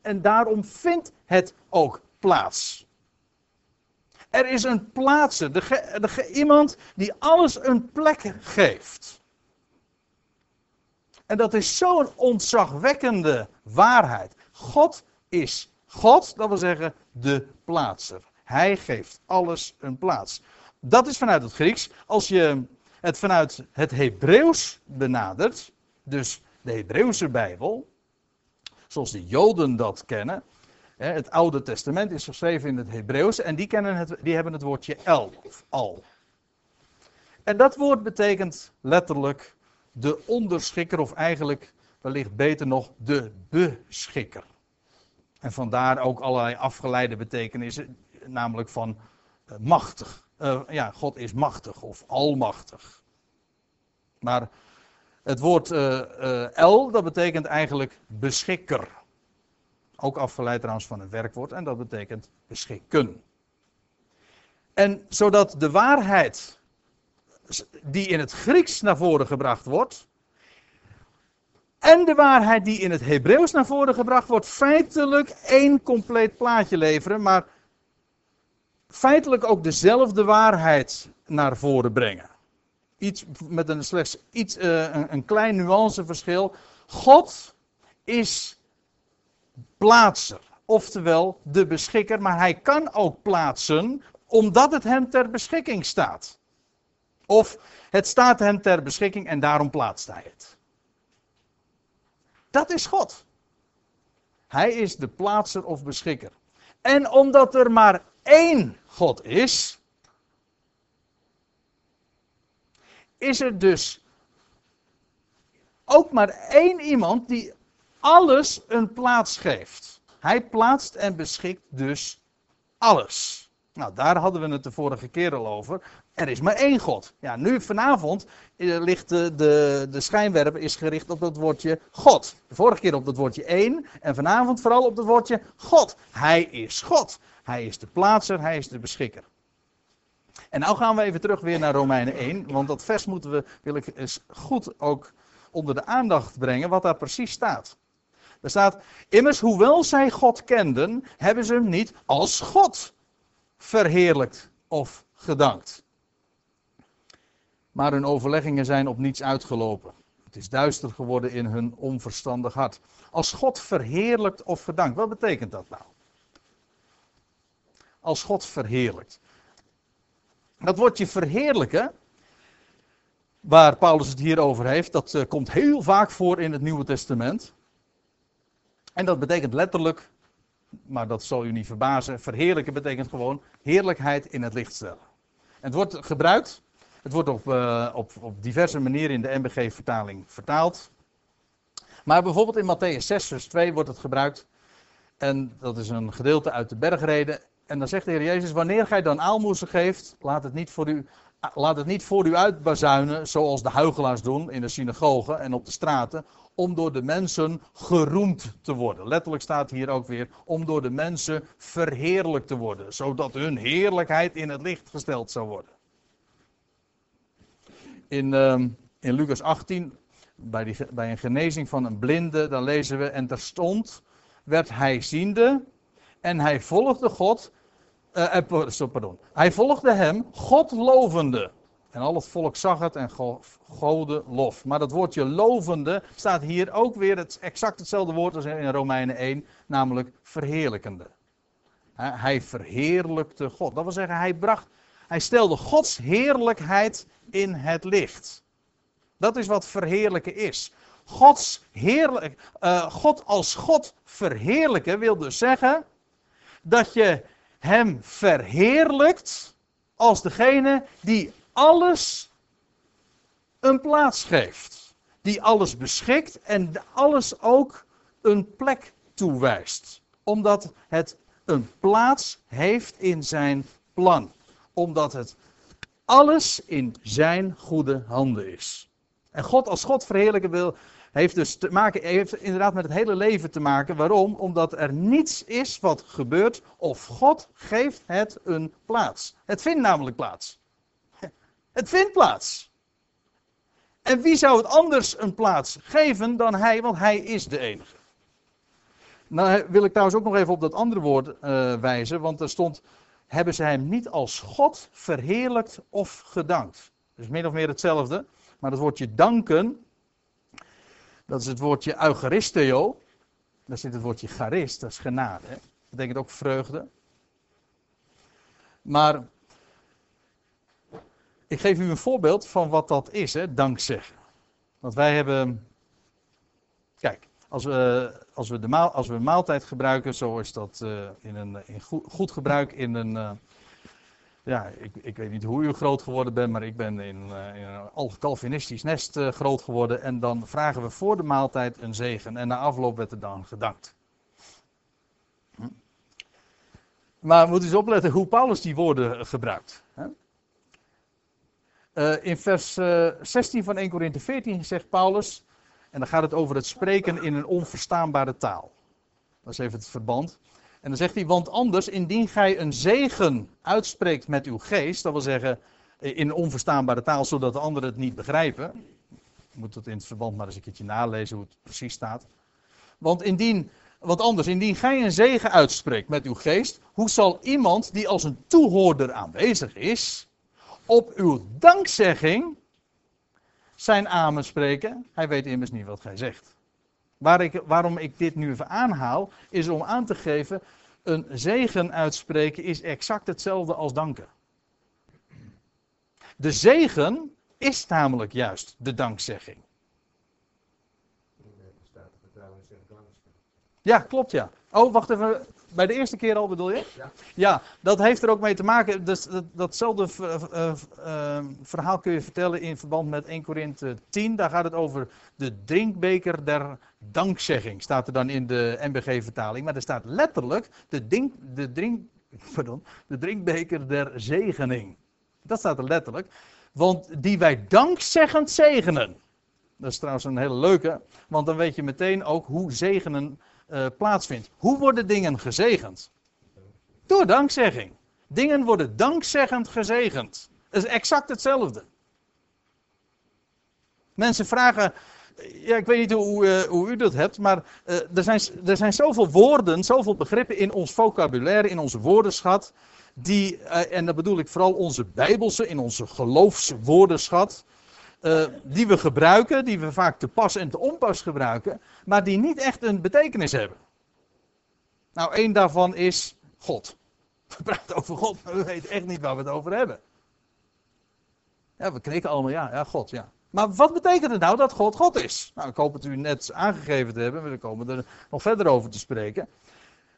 en daarom vindt het ook plaats. Er is een plaatser, de, iemand die alles een plek geeft. En dat is zo'n ontzagwekkende waarheid. God is God, dat wil zeggen de plaatser. Hij geeft alles een plaats. Dat is vanuit het Grieks. Als je het vanuit het Hebreeuws benadert, dus de Hebreeuwse Bijbel, zoals de Joden dat kennen. Het Oude Testament is geschreven in het Hebreeuws en die, kennen het, die hebben het woordje el of al. En dat woord betekent letterlijk de onderschikker, of eigenlijk wellicht beter nog de beschikker. En vandaar ook allerlei afgeleide betekenissen namelijk van uh, machtig. Uh, ja, God is machtig of almachtig. Maar het woord uh, El, dat betekent eigenlijk beschikker. Ook afgeleid trouwens van een werkwoord en dat betekent beschikken. En zodat de waarheid die in het Grieks naar voren gebracht wordt, en de waarheid die in het Hebreeuws naar voren gebracht wordt, feitelijk één compleet plaatje leveren, maar feitelijk ook dezelfde waarheid naar voren brengen. Iets met een slechts iets, uh, een, een klein nuanceverschil. God is plaatser, oftewel de beschikker, maar hij kan ook plaatsen omdat het hem ter beschikking staat. Of het staat hem ter beschikking en daarom plaatst hij het. Dat is God. Hij is de plaatser of beschikker. En omdat er maar één God is, is er dus ook maar één iemand die alles een plaats geeft. Hij plaatst en beschikt dus alles. Nou, daar hadden we het de vorige keer al over. Er is maar één God. Ja, nu vanavond eh, ligt de, de, de schijnwerper is gericht op dat woordje God. De vorige keer op dat woordje één. En vanavond vooral op dat woordje God. Hij is God. Hij is de plaatser, hij is de beschikker. En nou gaan we even terug weer naar Romeinen 1, want dat vers moeten we, wil ik eens goed ook onder de aandacht brengen, wat daar precies staat. Er staat, immers hoewel zij God kenden, hebben ze hem niet als God verheerlijkt of gedankt. Maar hun overleggingen zijn op niets uitgelopen. Het is duister geworden in hun onverstandig hart. Als God verheerlijkt of gedankt, wat betekent dat nou? Als God verheerlijkt. Dat woordje verheerlijken, waar Paulus het hier over heeft, dat uh, komt heel vaak voor in het Nieuwe Testament. En dat betekent letterlijk, maar dat zal u niet verbazen, verheerlijken betekent gewoon heerlijkheid in het licht stellen. En het wordt gebruikt, het wordt op, uh, op, op diverse manieren in de MBG-vertaling vertaald. Maar bijvoorbeeld in Matthäus 6, vers 2 wordt het gebruikt. En dat is een gedeelte uit de bergreden. En dan zegt de Heer Jezus, wanneer gij dan aalmoezen geeft, laat het niet voor u, laat het niet voor u uitbazuinen, zoals de huigelaars doen in de synagogen en op de straten, om door de mensen geroemd te worden. Letterlijk staat hier ook weer, om door de mensen verheerlijkt te worden, zodat hun heerlijkheid in het licht gesteld zou worden. In, uh, in Lucas 18, bij, die, bij een genezing van een blinde, dan lezen we, en terstond werd hij ziende en hij volgde God Uh, pardon. Hij volgde hem, God lovende. En al het volk zag het en gode lof. Maar dat woordje lovende staat hier ook weer het, exact hetzelfde woord als in Romeinen 1, namelijk verheerlijkende. Hij verheerlijkte God. Dat wil zeggen, hij bracht, hij stelde Gods heerlijkheid in het licht. Dat is wat verheerlijken is. Gods heerlijk, uh, God als God verheerlijken wil dus zeggen dat je hem verheerlijkt als degene die alles een plaats geeft. Die alles beschikt en alles ook een plek toewijst. Omdat het een plaats heeft in zijn plan. Omdat het alles in zijn goede handen is. En God als God verheerlijken wil, heeft dus te maken, heeft inderdaad met het hele leven te maken. Waarom? Omdat er niets is wat gebeurt of God geeft het een plaats. Het vindt namelijk plaats. Het vindt plaats. En wie zou het anders een plaats geven dan hij, want hij is de enige. Nou wil ik trouwens ook nog even op dat andere woord uh, wijzen, want er stond, hebben ze hem niet als God verheerlijkt of gedankt. Dus min of meer hetzelfde, maar het woordje danken, dat is het woordje eucharisteo, daar zit het woordje charis, dat is genade. Dat betekent ook vreugde. Maar ik geef u een voorbeeld van wat dat is, hè, dankzeggen. Want wij hebben. Kijk, als we, als we, de maal, als we maaltijd gebruiken, zo is dat uh, in een in goed, gebruik in een. Uh, ja, ik, ik, weet niet hoe u groot geworden bent, maar ik ben in, uh, in een al Calvinistisch nest groot geworden. En dan vragen we voor de maaltijd een zegen. En na afloop werd er dan gedankt. Hm. Maar moet eens opletten hoe Paulus die woorden gebruikt. Hè? In vers uh, eh, 16 van 1 Korinthe 14 zegt Paulus, en dan gaat het over het spreken in een onverstaanbare taal. Dat is even het verband. En dan zegt hij, want anders, indien gij een zegen uitspreekt met uw geest, dat wil zeggen in onverstaanbare taal, zodat de anderen het niet begrijpen. Je moet het in het verband maar eens een keertje nalezen hoe het precies staat. Want indien, anders, indien gij een zegen uitspreekt met uw geest, hoe zal iemand die als een toehoorder aanwezig is, op uw dankzegging zijn amen spreken. Hij weet immers niet wat gij zegt. Waar ik, waarom ik dit nu even aanhaal, is om aan te geven: een zegen uitspreken is exact hetzelfde als danken. De zegen is namelijk juist de dankzegging. Ja, klopt ja. Oh, wacht even. Bij de eerste keer al bedoel je? Ja. Ja, dat heeft er ook mee te maken. Dus dat, datzelfde uh, uh, verhaal kun je vertellen in verband met 1 Korinthe 10. Daar gaat het over de drinkbeker der dankzegging. Staat er dan in de NBG-vertaling. Maar er staat letterlijk de, dink, de, drink, pardon, de drinkbeker der zegening. Dat staat er letterlijk. Want die wij dankzeggend zegenen. Dat is trouwens een hele leuke. Want dan weet je meteen ook hoe zegenen uh, plaatsvindt. Hoe worden dingen gezegend? Door dankzegging. Dingen worden dankzeggend gezegend. Dat is exact hetzelfde. Mensen vragen, ja, ik weet niet hoe, uh, hoe u dat hebt, maar uh, er, zijn, er zijn zoveel woorden, zoveel begrippen in ons vocabulaire, in onze woordenschat, die, en dat bedoel ik vooral onze bijbelse, in onze geloofswoordenschat, uh, die we gebruiken, die we vaak te pas en te onpas gebruiken, maar die niet echt een betekenis hebben. Nou, één daarvan is God. We praten over God, maar we weten echt niet waar we het over hebben. Ja, we knikken allemaal, ja, ja, God, ja. Maar wat betekent het nou dat God God is? Nou, ik hoop het u net aangegeven te hebben, we komen er nog verder over te spreken.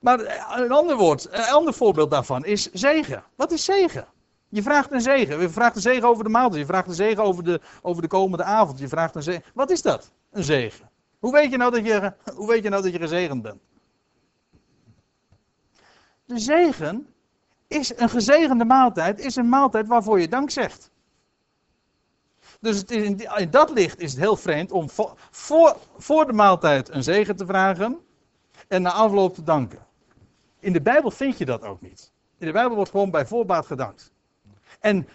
Maar een ander woord, een ander voorbeeld daarvan is zegen. Wat is zegen? Je vraagt een zegen. Je vraagt een zegen over de maaltijd. Je vraagt een zegen over de, over de komende avond. Je vraagt een zegen. Wat is dat? Een zegen. Hoe weet je nou dat je, hoe weet je, nou dat je gezegend bent? De zegen is een gezegende maaltijd, is een maaltijd waarvoor je dank zegt. Dus het is in, in, dat licht is het heel vreemd om voor, voor, voor de maaltijd een zegen te vragen en na afloop te danken. In de Bijbel vind je dat ook niet. In de Bijbel wordt gewoon bij voorbaat gedankt. En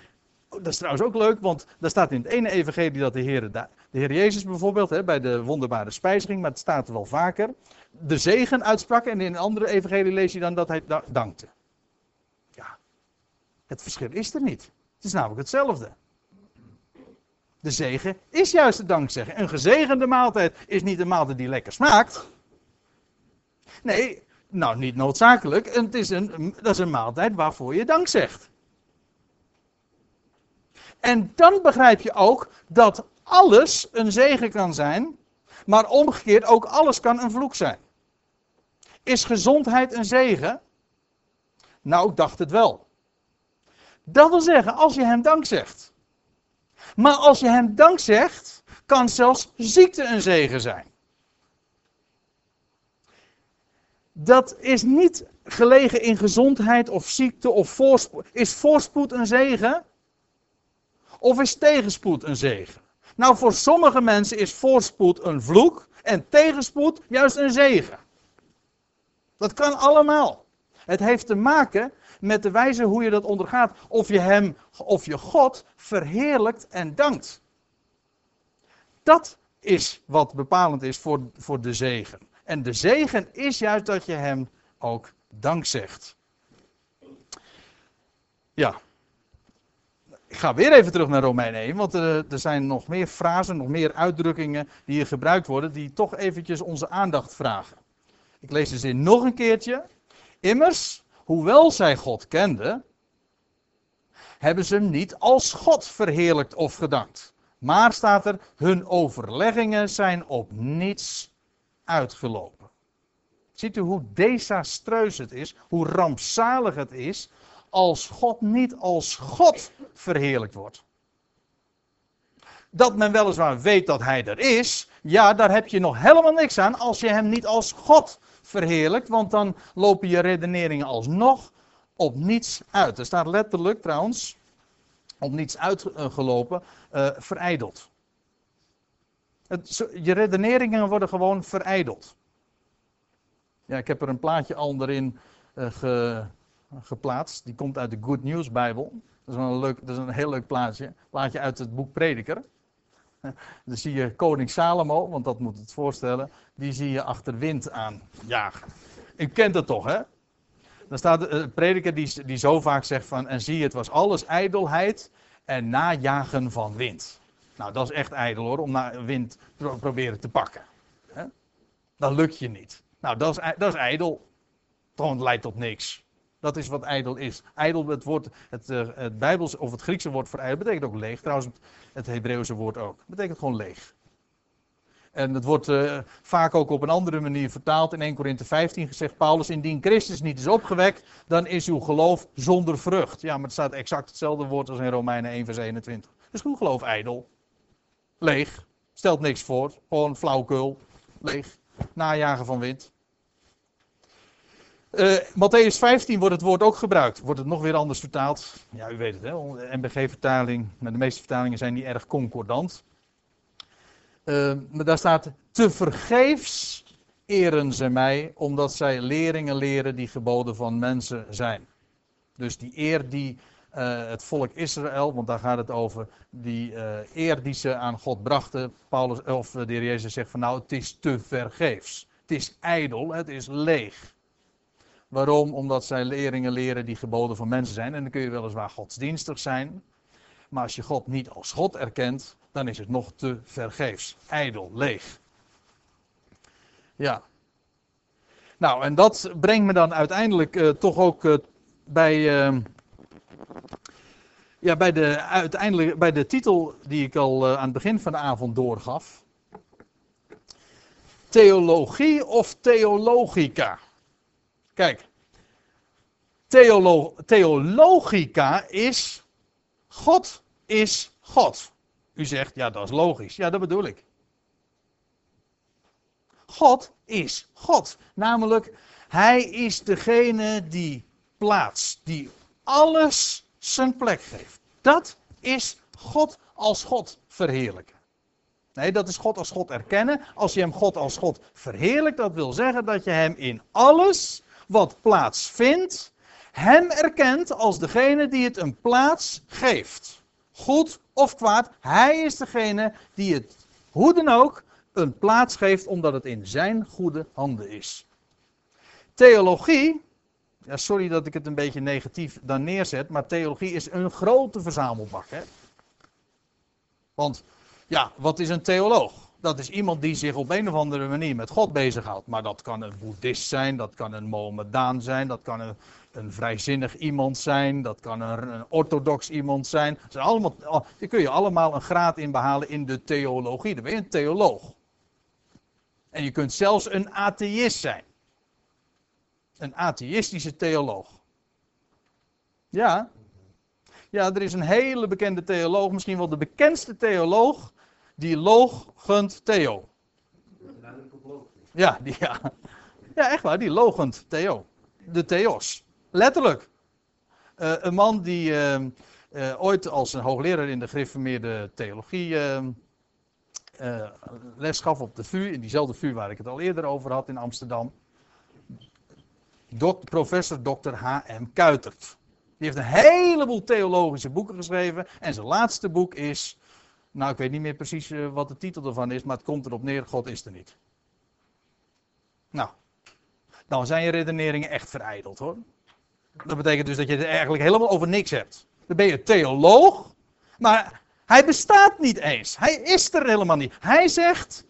dat is trouwens ook leuk, want daar staat in het ene evangelie dat de Heer, de Heer Jezus bijvoorbeeld, hè, bij de wonderbare spijziging, maar het staat er wel vaker, de zegen uitsprak. En in een andere evangelie lees je dan dat hij dankte. Ja. Het verschil is er niet. Het is namelijk hetzelfde. De zegen is juist de dankzeggen. Een gezegende maaltijd is niet een maaltijd die lekker smaakt. Nee, nou niet noodzakelijk. Het is een, dat is een maaltijd waarvoor je dank zegt. En dan begrijp je ook dat alles een zegen kan zijn, maar omgekeerd ook alles kan een vloek zijn. Is gezondheid een zegen? Nou, ik dacht het wel. Dat wil zeggen, als je hem dank zegt. Maar als je hem dank zegt, kan zelfs ziekte een zegen zijn. Dat is niet gelegen in gezondheid of ziekte of voorspoed. Is voorspoed een zegen? Of is tegenspoed een zegen? Nou, voor sommige mensen is voorspoed een vloek en tegenspoed juist een zegen. Dat kan allemaal. Het heeft te maken met de wijze hoe je dat ondergaat. Of je hem, of je God verheerlijkt en dankt. Dat is wat bepalend is voor, voor de zegen. En de zegen is juist dat je hem ook dank zegt. Ja. Ik ga weer even terug naar Romein 1, want er, er zijn nog meer frasen, nog meer uitdrukkingen die hier gebruikt worden, die toch eventjes onze aandacht vragen. Ik lees de zin nog een keertje. Immers, hoewel zij God kenden, hebben ze hem niet als God verheerlijkt of gedankt. Maar staat er, hun overleggingen zijn op niets uitgelopen. Ziet u hoe desastreus het is, hoe rampzalig het is, als God niet als God verheerlijkt wordt. Dat men weliswaar weet dat hij er is, ja, daar heb je nog helemaal niks aan als je hem niet als God verheerlijkt, want dan lopen je redeneringen alsnog op niets uit. Er staat letterlijk trouwens, op niets uitgelopen, uh, verijdeld. Je redeneringen worden gewoon verijdeld. Ja, ik heb er een plaatje al erin uh, geplaatst. Die komt uit de Good News Bijbel. Dat is, een leuk, dat is een heel leuk plaatje. Plaatje uit het boek Prediker. Dan zie je koning Salomo, want dat moet het voorstellen. Die zie je achter wind aan jagen. U kent het toch, hè? Dan staat de uh, prediker die, die zo vaak zegt van... En zie, het was alles ijdelheid en najagen van wind. Nou, dat is echt ijdel hoor, om naar wind te proberen te pakken. Dat lukt je niet. Nou, dat is, dat is ijdel. Gewoon leidt tot niks. Dat is wat ijdel is. Ijdel, het woord, het, uh, het Bijbels of het Griekse woord voor ijdel betekent ook leeg. Trouwens, het Hebreeuwse woord ook. Betekent gewoon leeg. En het wordt uh, vaak ook op een andere manier vertaald. In 1 Korinthe 15 gezegd Paulus, indien Christus niet is opgewekt, dan is uw geloof zonder vrucht. Ja, maar het staat exact hetzelfde woord als in Romeinen 1 vers 21. Dus uw geloof ijdel. Leeg. Stelt niks voor. Gewoon flauwkul. Leeg. Najagen van wind. Uh, Matthäus 15 wordt het woord ook gebruikt. Wordt het nog weer anders vertaald? Ja, u weet het, hè? MBG-vertaling. Maar de meeste vertalingen zijn niet erg concordant. Uh, maar daar staat: Te vergeefs eren ze mij, omdat zij leringen leren die geboden van mensen zijn. Dus die eer die uh, het volk Israël, want daar gaat het over, die eer die ze aan God brachten. Paulus, of de heer Jezus zegt van nou, het is te vergeefs. Het is ijdel, het is leeg. Waarom? Omdat zij leringen leren die geboden van mensen zijn. En dan kun je weliswaar godsdienstig zijn. Maar als je God niet als God erkent, dan is het nog te vergeefs. Ijdel, leeg. Ja. Nou, en dat brengt me dan uiteindelijk uh, toch ook uh, bij, uh, ja, bij, de, uiteindelijk, bij de titel die ik al aan het begin van de avond doorgaf. Theologie of theologica? Kijk, theolo theologica is God is God. U zegt, ja, dat is logisch. Ja, dat bedoel ik. God is God. Namelijk, Hij is degene die plaats, die alles zijn plek geeft. Dat is God als God verheerlijken. Nee, dat is God als God erkennen. Als je hem God als God verheerlijkt, dat wil zeggen dat je hem in alles wat plaatsvindt, hem erkent als degene die het een plaats geeft. Goed of kwaad, hij is degene die het, hoe dan ook, een plaats geeft omdat het in zijn goede handen is. Theologie, Ja, sorry dat ik het een beetje negatief dan neerzet, maar theologie is een grote verzamelbak. Hè? Want ja, wat is een theoloog? Dat is iemand die zich op een of andere manier met God bezighoudt. Maar dat kan een boeddhist zijn, dat kan een Mohammedaan zijn, dat kan een, een vrijzinnig iemand zijn, dat kan een, orthodox iemand zijn. Dat zijn allemaal, daar kun je allemaal een graad in behalen in de theologie. Dan ben je een theoloog. En je kunt zelfs een atheïst zijn. Een atheïstische theoloog. Ja. Ja, er is een hele bekende theoloog, misschien wel de bekendste theoloog, die logent Theo. Ja, die, ja. ja, echt waar, die logent Theo. De Theos. Letterlijk. Uh, een man die uh, uh, ooit als hoogleraar in de gereformeerde theologie les gaf op de VU, in diezelfde VU waar ik het al eerder over had in Amsterdam. Dok, professor Dr. H.M. Kuitert. Die heeft een heleboel theologische boeken geschreven. En zijn laatste boek is. Nou, ik weet niet meer precies uh, wat de titel ervan is, maar het komt erop neer: God is er niet. Nou, dan zijn je redeneringen echt verijdeld hoor. Dat betekent dus dat je het eigenlijk helemaal over niks hebt. Dan ben je theoloog, maar hij bestaat niet eens. Hij is er helemaal niet. Hij zegt,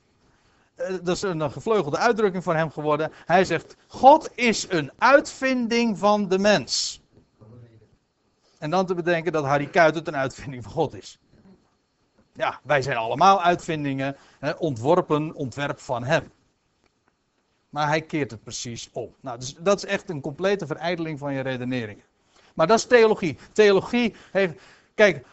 eh, dat is een gevleugelde uitdrukking van hem geworden. Hij zegt: God is een uitvinding van de mens. En dan te bedenken dat Harry Kuitert een uitvinding van God is. Ja, wij zijn allemaal uitvindingen, hè, ontworpen, ontwerp van hem. Maar hij keert het precies om. Nou, dus dat is echt een complete verijdeling van je redeneringen. Maar dat is theologie. Theologie heeft. Kijk,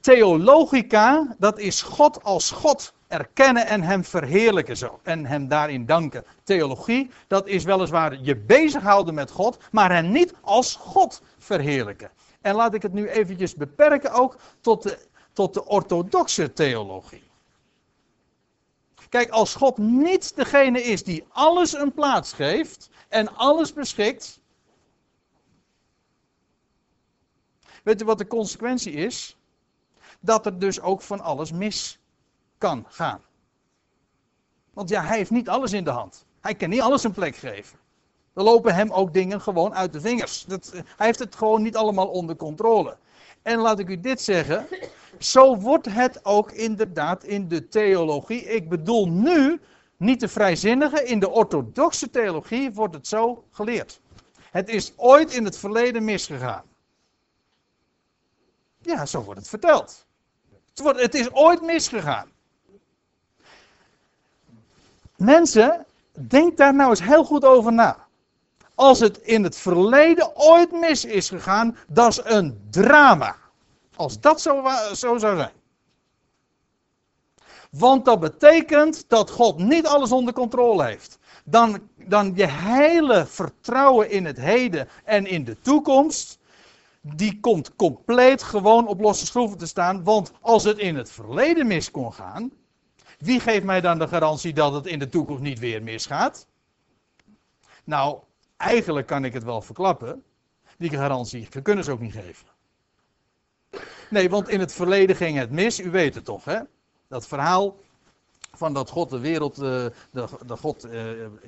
theologica, dat is God als God erkennen en hem verheerlijken zo. En hem daarin danken. Theologie, dat is weliswaar je bezighouden met God, maar hem niet als God verheerlijken. En laat ik het nu eventjes beperken ook tot de, tot de orthodoxe theologie. Kijk, als God niet degene is die alles een plaats geeft en alles beschikt. Weet u wat de consequentie is? Dat er dus ook van alles mis kan gaan. Want ja, hij heeft niet alles in de hand. Hij kan niet alles een plek geven. Er lopen hem ook dingen gewoon uit de vingers. Dat, hij heeft het gewoon niet allemaal onder controle. En laat ik u dit zeggen. Zo wordt het ook inderdaad in de theologie. Ik bedoel nu niet de vrijzinnige. In de orthodoxe theologie wordt het zo geleerd. Het is ooit in het verleden misgegaan. Ja, zo wordt het verteld. Het, het is ooit misgegaan. Mensen, denk daar nou eens heel goed over na. Als het in het verleden ooit mis is gegaan, dat is een drama. Als dat zo, zo zou zijn. Want dat betekent dat God niet alles onder controle heeft. Dan, dan je hele vertrouwen in het heden en in de toekomst, die komt compleet gewoon op losse schroeven te staan. Want als het in het verleden mis kon gaan, wie geeft mij dan de garantie dat het in de toekomst niet weer misgaat? Nou, eigenlijk kan ik het wel verklappen. Die garantie kunnen ze ook niet geven. Nee, want in het verleden ging het mis, u weet het toch, hè? Dat verhaal van dat God de wereld, eh, de, de God eh,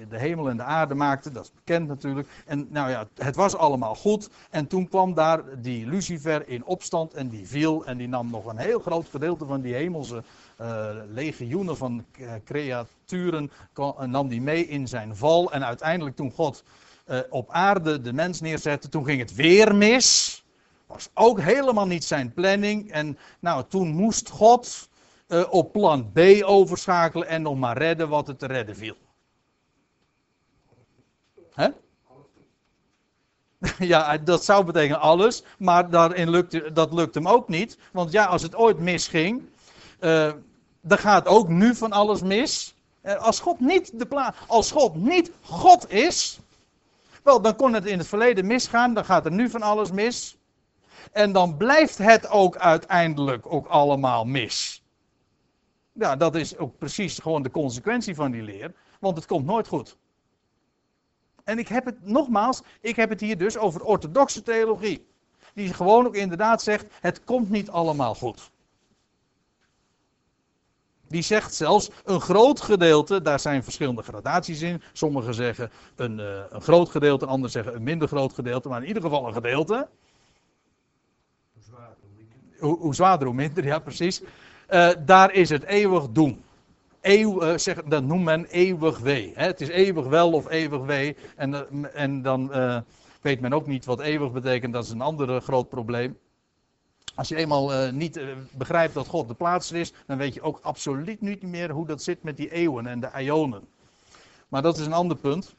de hemel en de aarde maakte, dat is bekend natuurlijk. En nou ja, het was allemaal goed. En toen kwam daar die Lucifer in opstand en die viel en die nam nog een heel groot gedeelte van die hemelse uh, legioenen van creaturen, nam die mee in zijn val. En uiteindelijk toen God op aarde de mens neerzette, toen ging het weer mis. Was ook helemaal niet zijn planning. En nou, toen moest God uh, op plan B overschakelen en nog maar redden wat het te redden viel. Hè? Ja, dat zou betekenen alles, maar daarin lukt, dat lukt hem ook niet. Want ja, als het ooit misging, uh, dan gaat ook nu van alles mis. Als God niet de als God niet God is, wel, dan kon het in het verleden misgaan, dan gaat er nu van alles mis. En dan blijft het ook uiteindelijk ook allemaal mis. Ja, dat is ook precies gewoon de consequentie van die leer, want het komt nooit goed. En ik heb het nogmaals, ik heb het hier dus over orthodoxe theologie. Die gewoon ook inderdaad zegt, het komt niet allemaal goed. Die zegt zelfs een groot gedeelte, daar zijn verschillende gradaties in. Sommigen zeggen een, uh, een groot gedeelte, anderen zeggen een minder groot gedeelte, maar in ieder geval een gedeelte. Hoe zwaarder hoe minder. Hoe, hoe zwaarder hoe minder, ja precies. Uh, daar is het eeuwig doen. Eeuw, uh, zeg, dat noemt men eeuwig wee. Hè? Het is eeuwig wel of eeuwig wee. En, en dan weet men ook niet wat eeuwig betekent, dat is een ander groot probleem. Als je eenmaal uh, niet uh, begrijpt dat God de plaatser is, dan weet je ook absoluut niet meer hoe dat zit met die eeuwen en de ionen. Maar dat is een ander punt.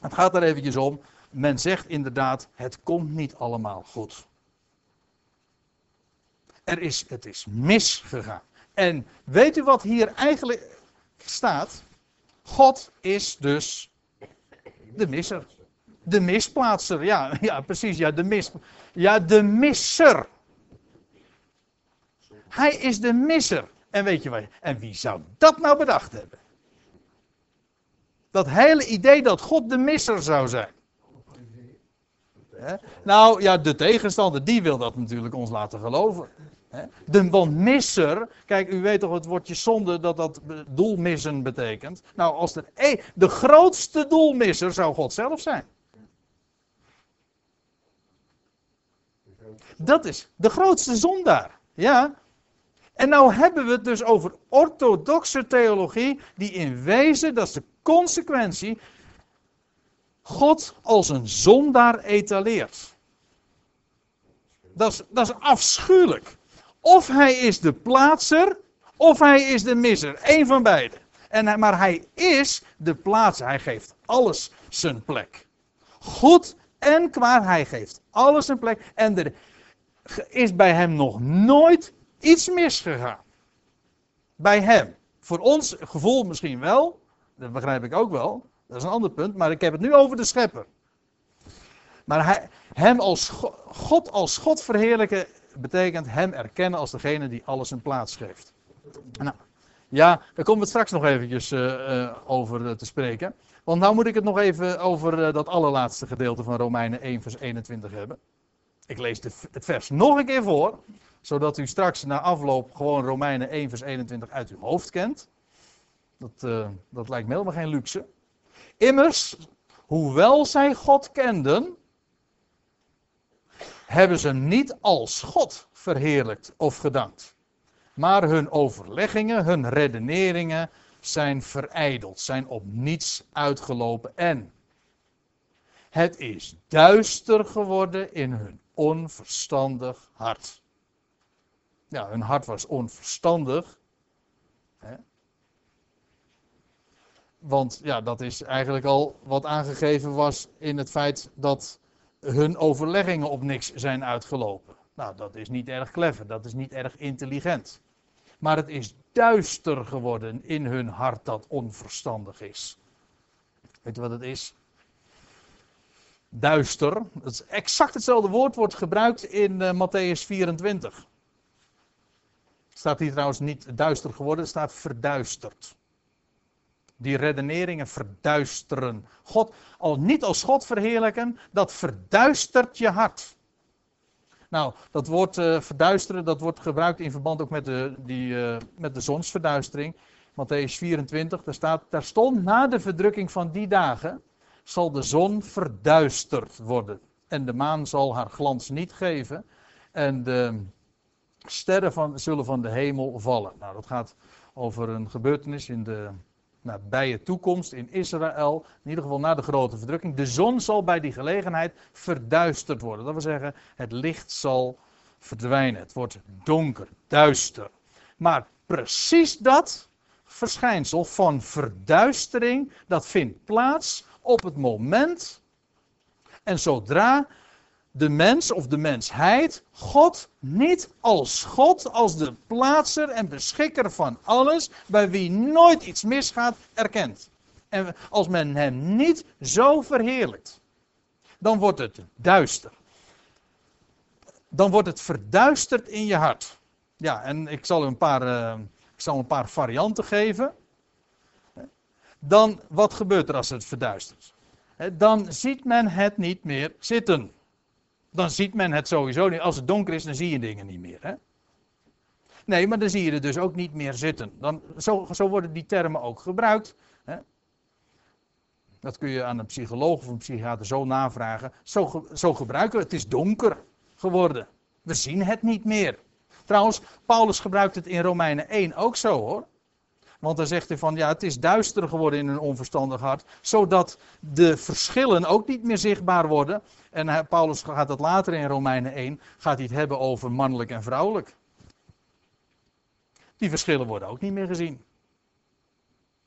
Het gaat er eventjes om. Men zegt inderdaad, het komt niet allemaal goed. Er is, het is misgegaan. En weet u wat hier eigenlijk staat? God is dus de misser. De misplaatser, ja, ja precies, ja, de mis, ja, de misser. Hij is de misser. En weet je wat? En wie zou dat nou bedacht hebben? Dat hele idee dat God de misser zou zijn. Nou ja, de tegenstander die wil dat natuurlijk ons laten geloven. De, want misser, kijk, u weet toch het woordje zonde dat dat doelmissen betekent. Nou, als er e- de grootste doelmisser zou God zelf zijn. Dat is de grootste zondaar. Ja, en nou hebben we het dus over orthodoxe theologie, die in wezen, dat is de consequentie, God als een zondaar etaleert. Dat is, dat is afschuwelijk. Of hij is de plaatser, of hij is de misser. Eén van beide. En, maar hij is de plaatser. Hij geeft alles zijn plek. Goed en kwaad, hij geeft alles zijn plek. En er is bij hem nog nooit iets misgegaan. Bij hem. Voor ons gevoel misschien wel. Dat begrijp ik ook wel. Dat is een ander punt. Maar ik heb het nu over de schepper. Maar hij, hem als God, als God verheerlijken betekent hem erkennen als degene die alles in plaats geeft. Nou, ja, daar komen we straks nog eventjes uh, uh, over te spreken. Want nou moet ik het nog even over dat allerlaatste gedeelte van Romeinen 1 vers 21 hebben. Ik lees het vers nog een keer voor zodat u straks na afloop gewoon Romeinen 1 vers 21 uit uw hoofd kent. Dat, uh, dat lijkt me helemaal geen luxe. Immers, hoewel zij God kenden, hebben ze niet als God verheerlijkt of gedankt. Maar hun overleggingen, hun redeneringen zijn verijdeld, zijn op niets uitgelopen en het is duister geworden in hun onverstandig hart. Ja, hun hart was onverstandig. Hè? Want ja, dat is eigenlijk al wat aangegeven was in het feit dat hun overleggingen op niks zijn uitgelopen. Nou, dat is niet erg clever, dat is niet erg intelligent. Maar het is duister geworden in hun hart dat onverstandig is. Weet je wat het is? Duister. Het is exact hetzelfde woord wordt gebruikt in uh, Matthäus 24. Staat hier trouwens niet duister geworden, staat verduisterd. Die redeneringen verduisteren. God, al niet als God verheerlijken, dat verduistert je hart. Nou, dat woord uh, verduisteren, dat wordt gebruikt in verband ook met de, die, uh, met de zonsverduistering. Matthäus 24, daar staat, daar stond na de verdrukking van die dagen, zal de zon verduisterd worden. En de maan zal haar glans niet geven. En de, sterren van, zullen van de hemel vallen. Nou, dat gaat over een gebeurtenis in de nabije toekomst in Israël. In ieder geval na de grote verdrukking. De zon zal bij die gelegenheid verduisterd worden. Dat wil zeggen, het licht zal verdwijnen. Het wordt donker, duister. Maar precies dat verschijnsel van verduistering, dat vindt plaats op het moment en zodra de mens of de mensheid God niet als God, als de plaatser en beschikker van alles, bij wie nooit iets misgaat, erkent. En als men hem niet zo verheerlijkt, dan wordt het duister. Dan wordt het verduisterd in je hart. Ja, en ik zal een paar, uh, ik zal een paar varianten geven. Dan, wat gebeurt er als het verduistert? Dan ziet men het niet meer zitten dan ziet men het sowieso niet. Als het donker is, dan zie je dingen niet meer. Hè? Nee, maar dan zie je er dus ook niet meer zitten. Dan, zo, zo worden die termen ook gebruikt. Hè? Dat kun je aan een psycholoog of een psychiater zo navragen. Zo, zo gebruiken we het. Het is donker geworden. We zien het niet meer. Trouwens, Paulus gebruikt het in Romeinen 1 ook zo hoor. Want dan zegt hij van ja, het is duister geworden in een onverstandig hart, zodat de verschillen ook niet meer zichtbaar worden. En Paulus gaat dat later in Romeinen 1, gaat hij het hebben over mannelijk en vrouwelijk. Die verschillen worden ook niet meer gezien.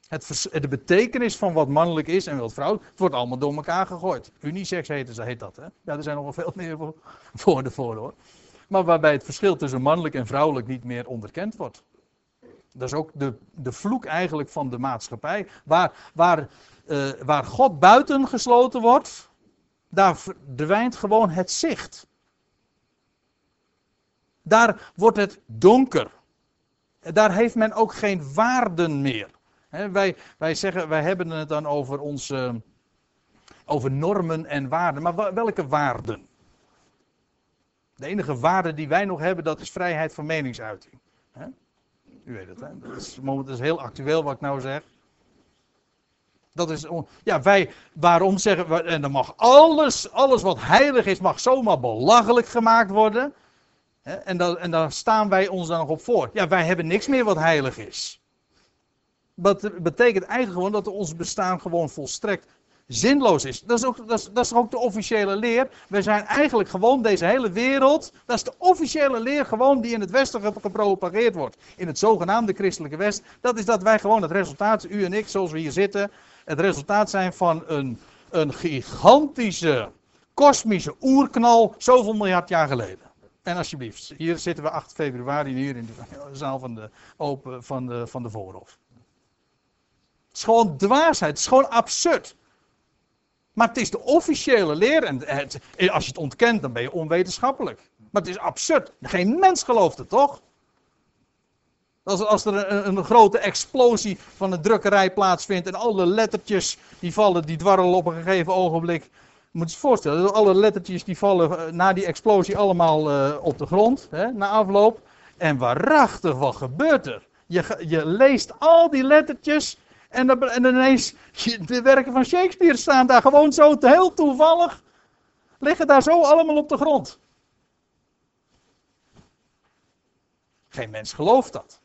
Het, de betekenis van wat mannelijk is en wat vrouwelijk, het wordt allemaal door elkaar gegooid. Unisex heet, heet dat, hè? Ja, er zijn nog wel veel meer woorden voor, hoor. Maar waarbij het verschil tussen mannelijk en vrouwelijk niet meer onderkend wordt. Dat is ook de, de vloek eigenlijk van de maatschappij. Waar, waar, uh, waar God buiten gesloten wordt, daar verdwijnt gewoon het zicht. Daar wordt het donker. Daar heeft men ook geen waarden meer. wij, wij zeggen, wij hebben het dan over onze, over normen en waarden. Maar welke waarden? De enige waarde die wij nog hebben, dat is vrijheid van meningsuiting. U weet het, hè? Dat is, is heel actueel wat ik nou zeg. Dat is, ja, wij, waarom zeggen we, en dan mag alles, alles wat heilig is, mag zomaar belachelijk gemaakt worden. Hè? En, dan, en daar staan wij ons dan nog op voor. Ja, wij hebben niks meer wat heilig is. Dat betekent eigenlijk gewoon dat ons bestaan gewoon volstrekt zinloos is. Dat is, ook, dat, is, dat is ook de officiële leer. We zijn eigenlijk gewoon deze hele wereld. Dat is de officiële leer gewoon die in het Westen gepropageerd wordt. In het zogenaamde christelijke West. Dat is dat wij gewoon het resultaat, u en ik zoals we hier zitten. Het resultaat zijn van een, een gigantische kosmische oerknal zoveel miljard jaar geleden. En alsjeblieft, hier zitten we 8 februari hier in de zaal van de, open, van de, van de voorhof. Het is gewoon dwaasheid, het is gewoon absurd. Maar het is de officiële leer. En het, als je het ontkent, dan ben je onwetenschappelijk. Maar het is absurd. Geen mens gelooft het, toch? Als, als er een, een, grote explosie van een drukkerij plaatsvindt en alle lettertjes die vallen, die dwarrelen op een gegeven ogenblik. Je moet je voorstellen, alle lettertjes die vallen eh, na die explosie allemaal uh, op de grond, hè, na afloop. En waarachtig, wat gebeurt er? Je, je leest al die lettertjes en dan, en ineens, de werken van Shakespeare staan daar gewoon zo heel toevallig. Liggen daar zo allemaal op de grond. Geen mens gelooft dat.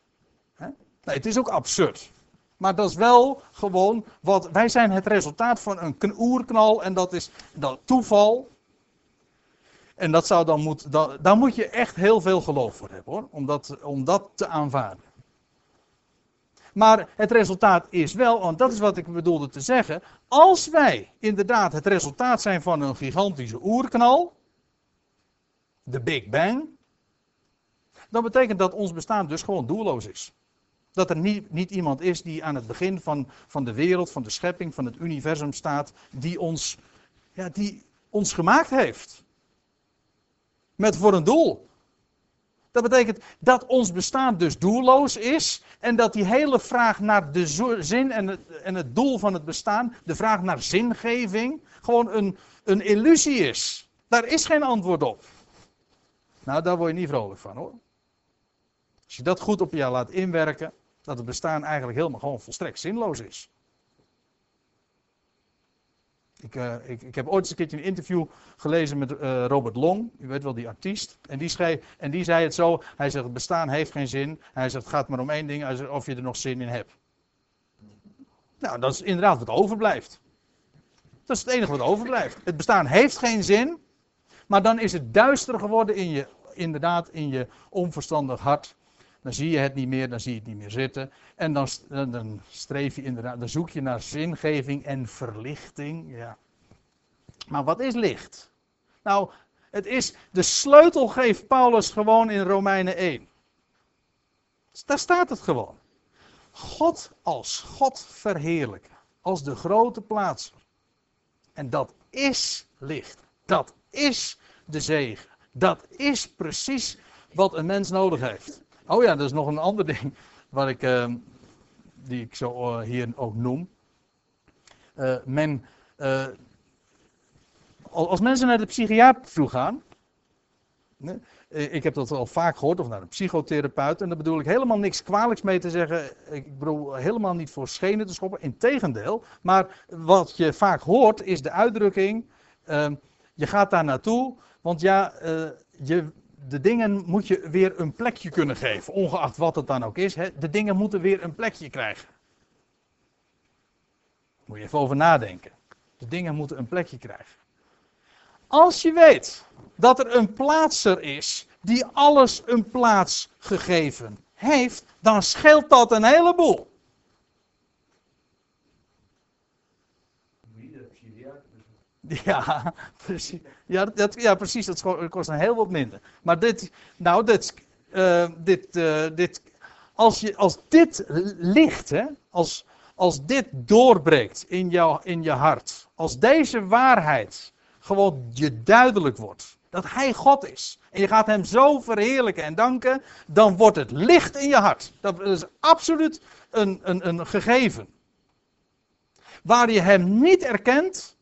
Nee, het is ook absurd. Maar dat is wel gewoon wat. Wij zijn het resultaat van een oerknal en dat is dat toeval. En dat zou dan moet, dat, daar moet je echt heel veel geloof voor hebben hoor, om dat, om dat te aanvaarden. Maar het resultaat is wel, want dat is wat ik bedoelde te zeggen. Als wij inderdaad het resultaat zijn van een gigantische oerknal, de Big Bang, dan betekent dat ons bestaan dus gewoon doelloos is. Dat er niet, niet iemand is die aan het begin van, van de wereld, van de schepping, van het universum staat, die ons, ja, die ons gemaakt heeft. Met voor een doel. Dat betekent dat ons bestaan dus doelloos is. En dat die hele vraag naar de zin en het, en het doel van het bestaan, de vraag naar zingeving, gewoon een, een illusie is. Daar is geen antwoord op. Nou, daar word je niet vrolijk van hoor. Als je dat goed op jou laat inwerken, dat het bestaan eigenlijk helemaal gewoon volstrekt zinloos is. Ik, uh, ik, ik, heb ooit eens een keertje een interview gelezen met uh, Robert Long, u weet wel die artiest. En die, schreef, en die zei het zo, hij zegt het bestaan heeft geen zin. Hij zegt het gaat maar om één ding, zegt, of je er nog zin in hebt. Nou, dat is inderdaad wat overblijft. Dat is het enige wat overblijft. Het bestaan heeft geen zin, maar dan is het duister geworden in je, inderdaad in je onverstandig hart. Dan zie je het niet meer, dan zie je het niet meer zitten. En dan, dan streef je inderdaad, dan zoek je naar zingeving en verlichting. Ja. Maar wat is licht? Nou, het is, de sleutel geeft Paulus gewoon in Romeinen 1. Daar staat het gewoon. God als God verheerlijken. Als de grote plaatser. En dat is licht. Dat is de zegen. Dat is precies wat een mens nodig heeft. Oh ja, dat is nog een ander ding wat ik, uh, die ik zo uh, hier ook noem. Uh, men, eh, als mensen naar de psychiater toe gaan, Ik heb dat al vaak gehoord, of naar een psychotherapeut. En daar bedoel ik helemaal niks kwalijks mee te zeggen. Ik bedoel helemaal niet voor schenen te schoppen. Integendeel. Maar wat je vaak hoort is de uitdrukking. Ehm, je gaat daar naartoe. Want ja, je, de dingen moet je weer een plekje kunnen geven. Ongeacht wat het dan ook is. Hè. De dingen moeten weer een plekje krijgen. Moet je even over nadenken. De dingen moeten een plekje krijgen. Als je weet dat er een plaatser is die alles een plaats gegeven heeft, dan scheelt dat een heleboel. Ja, precies. Ja, dat, ja, precies. Dat kost een heel wat minder. Maar dit, nou, dit, uh, dit, uh, dit, als, je, als dit licht, hè, als, als dit doorbreekt in, jou, in je hart, als deze waarheid gewoon je duidelijk wordt, dat Hij God is, en je gaat Hem zo verheerlijken en danken, dan wordt het licht in je hart. Dat is absoluut een, een, een gegeven. Waar je Hem niet erkent,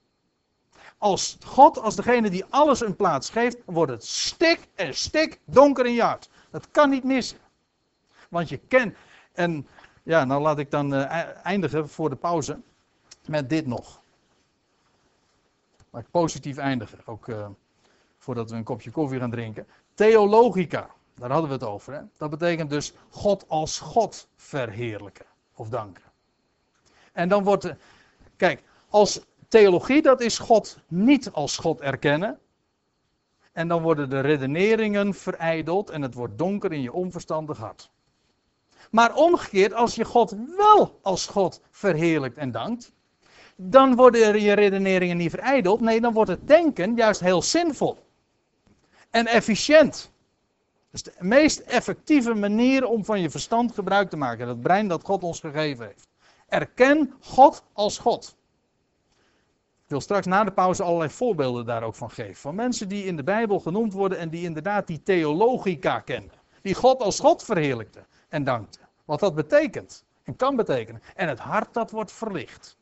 als God, als degene die alles een plaats geeft, wordt het stik en stik donker in je. Dat kan niet missen. Want je kent, en ja, nou laat ik dan uh, eindigen voor de pauze met dit nog. Maar ik positief eindigen, ook uh, voordat we een kopje koffie gaan drinken. Theologica, daar hadden we het over. Hè? Dat betekent dus God als God verheerlijken of danken. En dan wordt, de, kijk, als theologie, dat is God niet als God erkennen. En dan worden de redeneringen verijdeld en het wordt donker in je onverstandig hart. Maar omgekeerd, als je God wel als God verheerlijkt en dankt, dan worden je redeneringen niet verijdeld. Nee, dan wordt het denken juist heel zinvol en efficiënt. Dat is de meest effectieve manier om van je verstand gebruik te maken. Dat brein dat God ons gegeven heeft. Erken God als God. Wil straks na de pauze allerlei voorbeelden daar ook van geven. Van mensen die in de Bijbel genoemd worden en die inderdaad die theologica kenden. Die God als God verheerlijkten en dankten. Wat dat betekent en kan betekenen. En het hart dat wordt verlicht.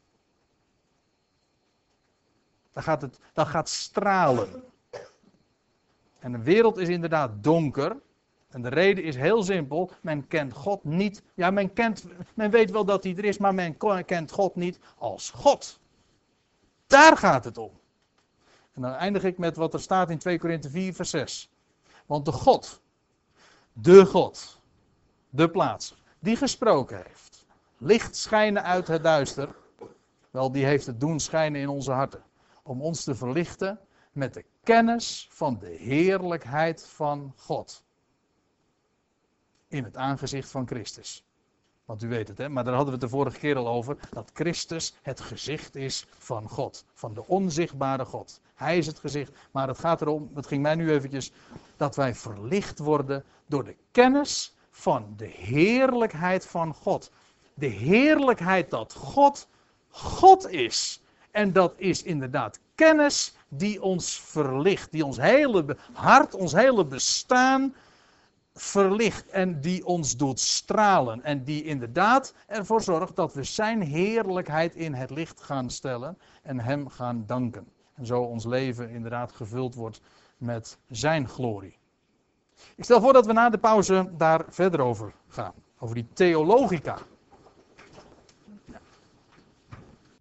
Dan gaat het dan gaat stralen. En de wereld is inderdaad donker. En de reden is heel simpel. Men kent God niet. Ja, men, kent, men weet wel dat hij er is, maar men kent God niet als God. Daar gaat het om. En dan eindig ik met wat er staat in 2 Korinthe 4, vers 6. Want de God, de God, de plaats, die gesproken heeft, licht schijnen uit het duister, wel, die heeft het doen schijnen in onze harten. Om ons te verlichten met de kennis van de heerlijkheid van God. In het aangezicht van Christus. Want u weet het, hè? maar daar hadden we het de vorige keer al over. Dat Christus het gezicht is van God. Van de onzichtbare God. Hij is het gezicht. Maar het gaat erom, dat ging mij nu eventjes. Dat wij verlicht worden door de kennis van de heerlijkheid van God. De heerlijkheid dat God God is. En dat is inderdaad kennis die ons verlicht. Die ons hele hart, ons hele bestaan verlicht en die ons doet stralen. En die inderdaad ervoor zorgt dat we zijn heerlijkheid in het licht gaan stellen en hem gaan danken. En zo ons leven inderdaad gevuld wordt met zijn glorie. Ik stel voor dat we na de pauze daar verder over gaan. Over die theologica.